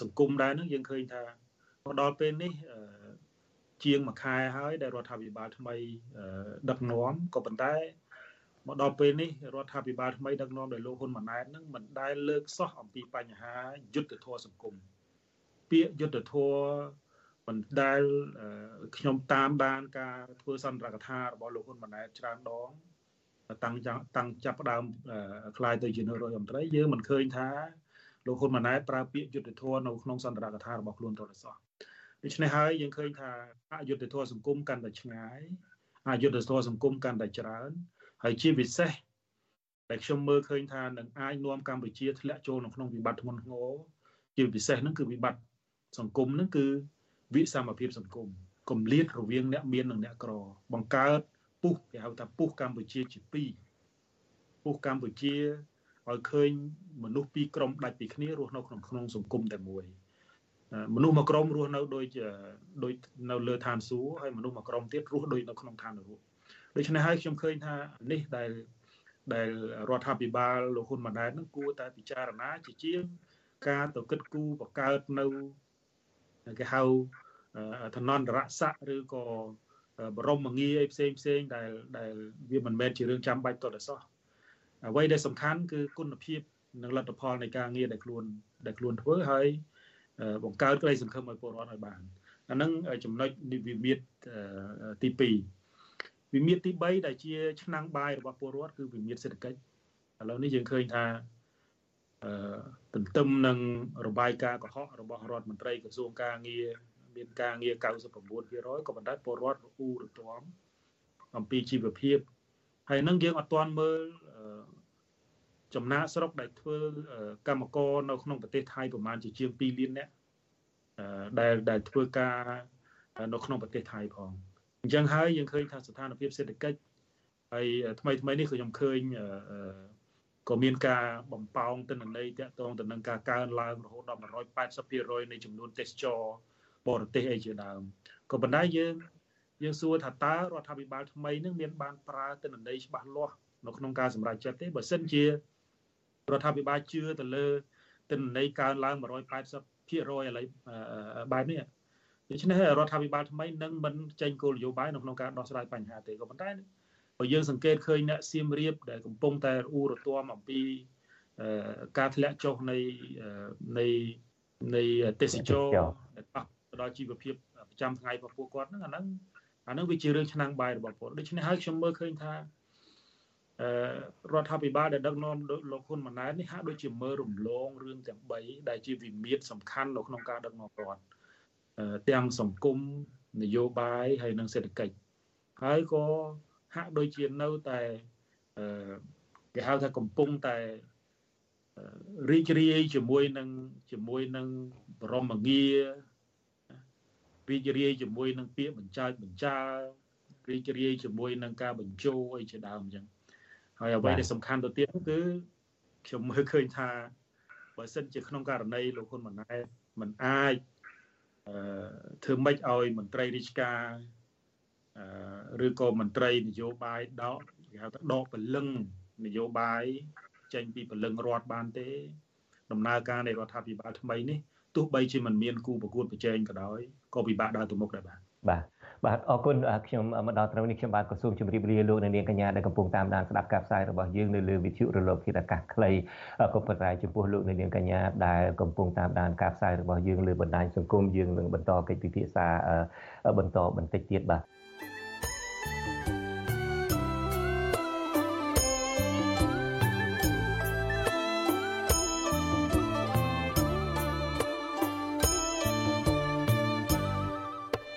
សង្គមដែរហ្នឹងយើងឃើញថាមកដល់ពេលនេះជាងមួយខែហើយដែលរដ្ឋាភិបាលថ្មីដឹកនាំក៏ប៉ុន្តែមកដល់ពេលនេះរដ្ឋាភិបាលថ្មីដឹកនាំដោយលោកហ៊ុនម៉ាណែតនឹងមិនដែលលើកសោះអំពីបញ្ហាយុទ្ធធរសង្គមពាក្យយុទ្ធធរមិនដែលខ្ញុំតាមដានការធ្វើសន្ទរកថារបស់លោកហ៊ុនម៉ាណែតច្រើនដង តាំងតាំងចាប់ផ្ដើមខ្លាយទៅជានាយករដ្ឋមន្ត្រីយើងមិនឃើញថាលោកហ៊ុនម៉ាណែតប្រើពាក្យយុត្តិធម៌នៅក្នុងសន្ទរកថារបស់ខ្លួនទៅសោះដូច្នេះហើយយើងឃើញថាអយុត្តិធម៌សង្គមកាន់តែឆ្ងាយអយុត្តិធម៌សង្គមកាន់តែច្រើន ហើយជាពិសេសដែលខ្ញុំមើលឃើញថានឹងអាចនាំកម្ពុជាធ្លាក់ចូលក្នុងវិបត្តិធ្ងន់ធ្ងរជាពិសេសហ្នឹងគឺវិបត្តិសង្គមហ្នឹងគឺវិសមភាពសង្គមគម្លាតរវាងអ្នកមាននិងអ្នកក្របង្កើត ពុះគេហៅថាពុះកម្ពុជាជាពីរពុះកម្ពុជាឲ្យឃើញមនុស្សពីរក្រុមដាច់ពីគ្នារស់នៅក្នុងក្នុងសង្គមតែមួយមនុស្សមួយក្រុមរស់នៅដូចដូចនៅលើឋានសួគ៌ហើយមនុស្សមួយក្រុមទៀតរស់ដូចនៅក្នុងឋាននរកដូច្នេះហើយខ្ញុំឃើញថានេះដែលដែលរដ្ឋាភិបាលលោកហ៊ុនម៉ាណែតនឹងគួរតែពិចារណាជាជាងការទៅគិតគូរបង្កើតនៅគេហៅឋានន្តរស័ក្តិឬក៏ បរមងារអីផ្សេងផ្សេងដែលដែលវាមិនមែនជារឿងចាំបាច់តទៅសោះអ្វីដែលសំខាន់គឺគុណភាពនិងលទ្ធផលនៃការងារដែលខ្លួនដែលខ្លួនធ្វើហើយបង្កើតក្តីសង្ឃឹមឲ្យពលរដ្ឋឲ្យបានអាហ្នឹងចំណុចនិវិមាតទី2វិមាត្រទី3ដែលជាឆ្នាំងបាយរបស់ពលរដ្ឋគឺវិមាត្រសេដ្ឋកិច្ចឥឡូវនេះយើងឃើញថាអឺទន្ទឹមនឹងរបាយការណ៍កុហករបស់រដ្ឋមន្ត្រីក្រសួងការងារ មានការងារ99%ក៏ប៉ុន្តែពលរដ្ឋរអ៊ូរទាំអំពីជីវភាពហើយនឹងយើងអត់ទាន់មើលចំណាកស្រុកដែលធ្វើកម្មករនៅក្នុងប្រទេសថៃប្រហែលជាជាង2លាននាក់ដែលដែលធ្វើការនៅក្នុងប្រទេសថៃផងអញ្ចឹងហើយយើងឃើញថាស្ថានភាពសេដ្ឋកិច្ចហើយថ្មីថ្មីនេះគឺខ្ញុំឃើញក៏មានការបំផោងទិន្នន័យតាក់ទងទៅនឹងការកើនឡើងរហូតដល់180%នៃចំនួនទេសចរ បរទេសអីជាដើមក៏ប៉ុន្តែយើងយើងសួរថាតើរដ្ឋាភិបាលថ្មីនឹងមានបានប្រើទិន្នន័យច្បាស់លាស់នៅក្នុងការសម្រេចចិត្តទេបើសិនជារដ្ឋាភិបាលជឿទៅលើទិន្នន័យកើនឡើង180%ឥឡូវបែបនេះដូច្នេះរដ្ឋាភិបាលថ្មីនឹងមិនចេញគោលនយោបាយនៅក្នុងការដោះស្រាយបញ្ហាទេក៏ប៉ុន្តែបើយើងសង្កេតឃើញអ្នកសៀមរាបដែលកំពុងតែរអ៊ូរទាំអំពីការធ្លាក់ចុះនៃនៃនៃទេសចរដែ លប៉ះដល់ជីវភាពប្រចាំថ្ងៃរបស់ពួកគាត់ហ្នឹងអាហ្នឹងអាហ្នឹងវាជារឿងឆ្នាំងបាយរបស់ពលដូច្នេះហើយខ្ញុំមើលឃើញថារដ្ឋាភិបាលដែលដឹកនាំលោកហ៊ុនម៉ាណែតនេះហាក់ដូចជាមើលរំលងរឿងទាំង3ដែលជាវិមានសំខាន់នៅក្នុងការដឹកនាំរដ្ឋទាំងសង្គមនយោបាយហើយនិងសេដ្ឋកិច្ចហើយក៏ហាក់ដូចជានៅតែគេហៅថាកំពុងតែរីករាយជាមួយនឹងជាមួយនឹងបរមងារី ករាយជាមួយនឹងពាក្យបញ្ចើចបញ្ចើរីករាយជាមួយនឹងការបញ្ជោអីជាដើមអញ្ចឹងហើយអ្វីដែលសំខាន់ទៅទៀតគឺខ្ញុំមើលឃើញថាបើសិនជាក្នុងករណីលោកហ៊ុនម៉ាណែតមិនអាចអឺធ្វើម៉េចឲ្យមន្ត្រីរាជការអឺឬក៏មន្ត្រីនយោបាយដកគេហៅថាដកពលឹងនយោបាយចេញពីពលឹងរដ្ឋបានទេ ដំណើរការនៃរដ្ឋាភិបាលថ្មីនេះ ទោះបីជាមិនមានគូប្រកួតប្រជែងក៏ដោយក៏ពិបាកដើរទៅមុខដែរបាទបាទបាទអរគុណខ្ញុំមកដល់ត្រឹមនេះខ្ញុំបាទក៏សូមជម្រាបលាលោកអ្នកនាងកញ្ញាដែលកំពុងតាមដានស្ដាប់ការផ្សាយរបស់យើងនៅលើវិទ្យុរលកធាតុអាកាសខ្លីក៏ប៉ុន្តែចំពោះលោកអ្នកនាងកញ្ញាដែលកំពុងតាមដានការផ្សាយរបស់យើងលើបណ្ដាញសង្គមយើងនឹងបន្តកិច្ចពិភាក្សាបន្តបន្តិចទៀតបាទ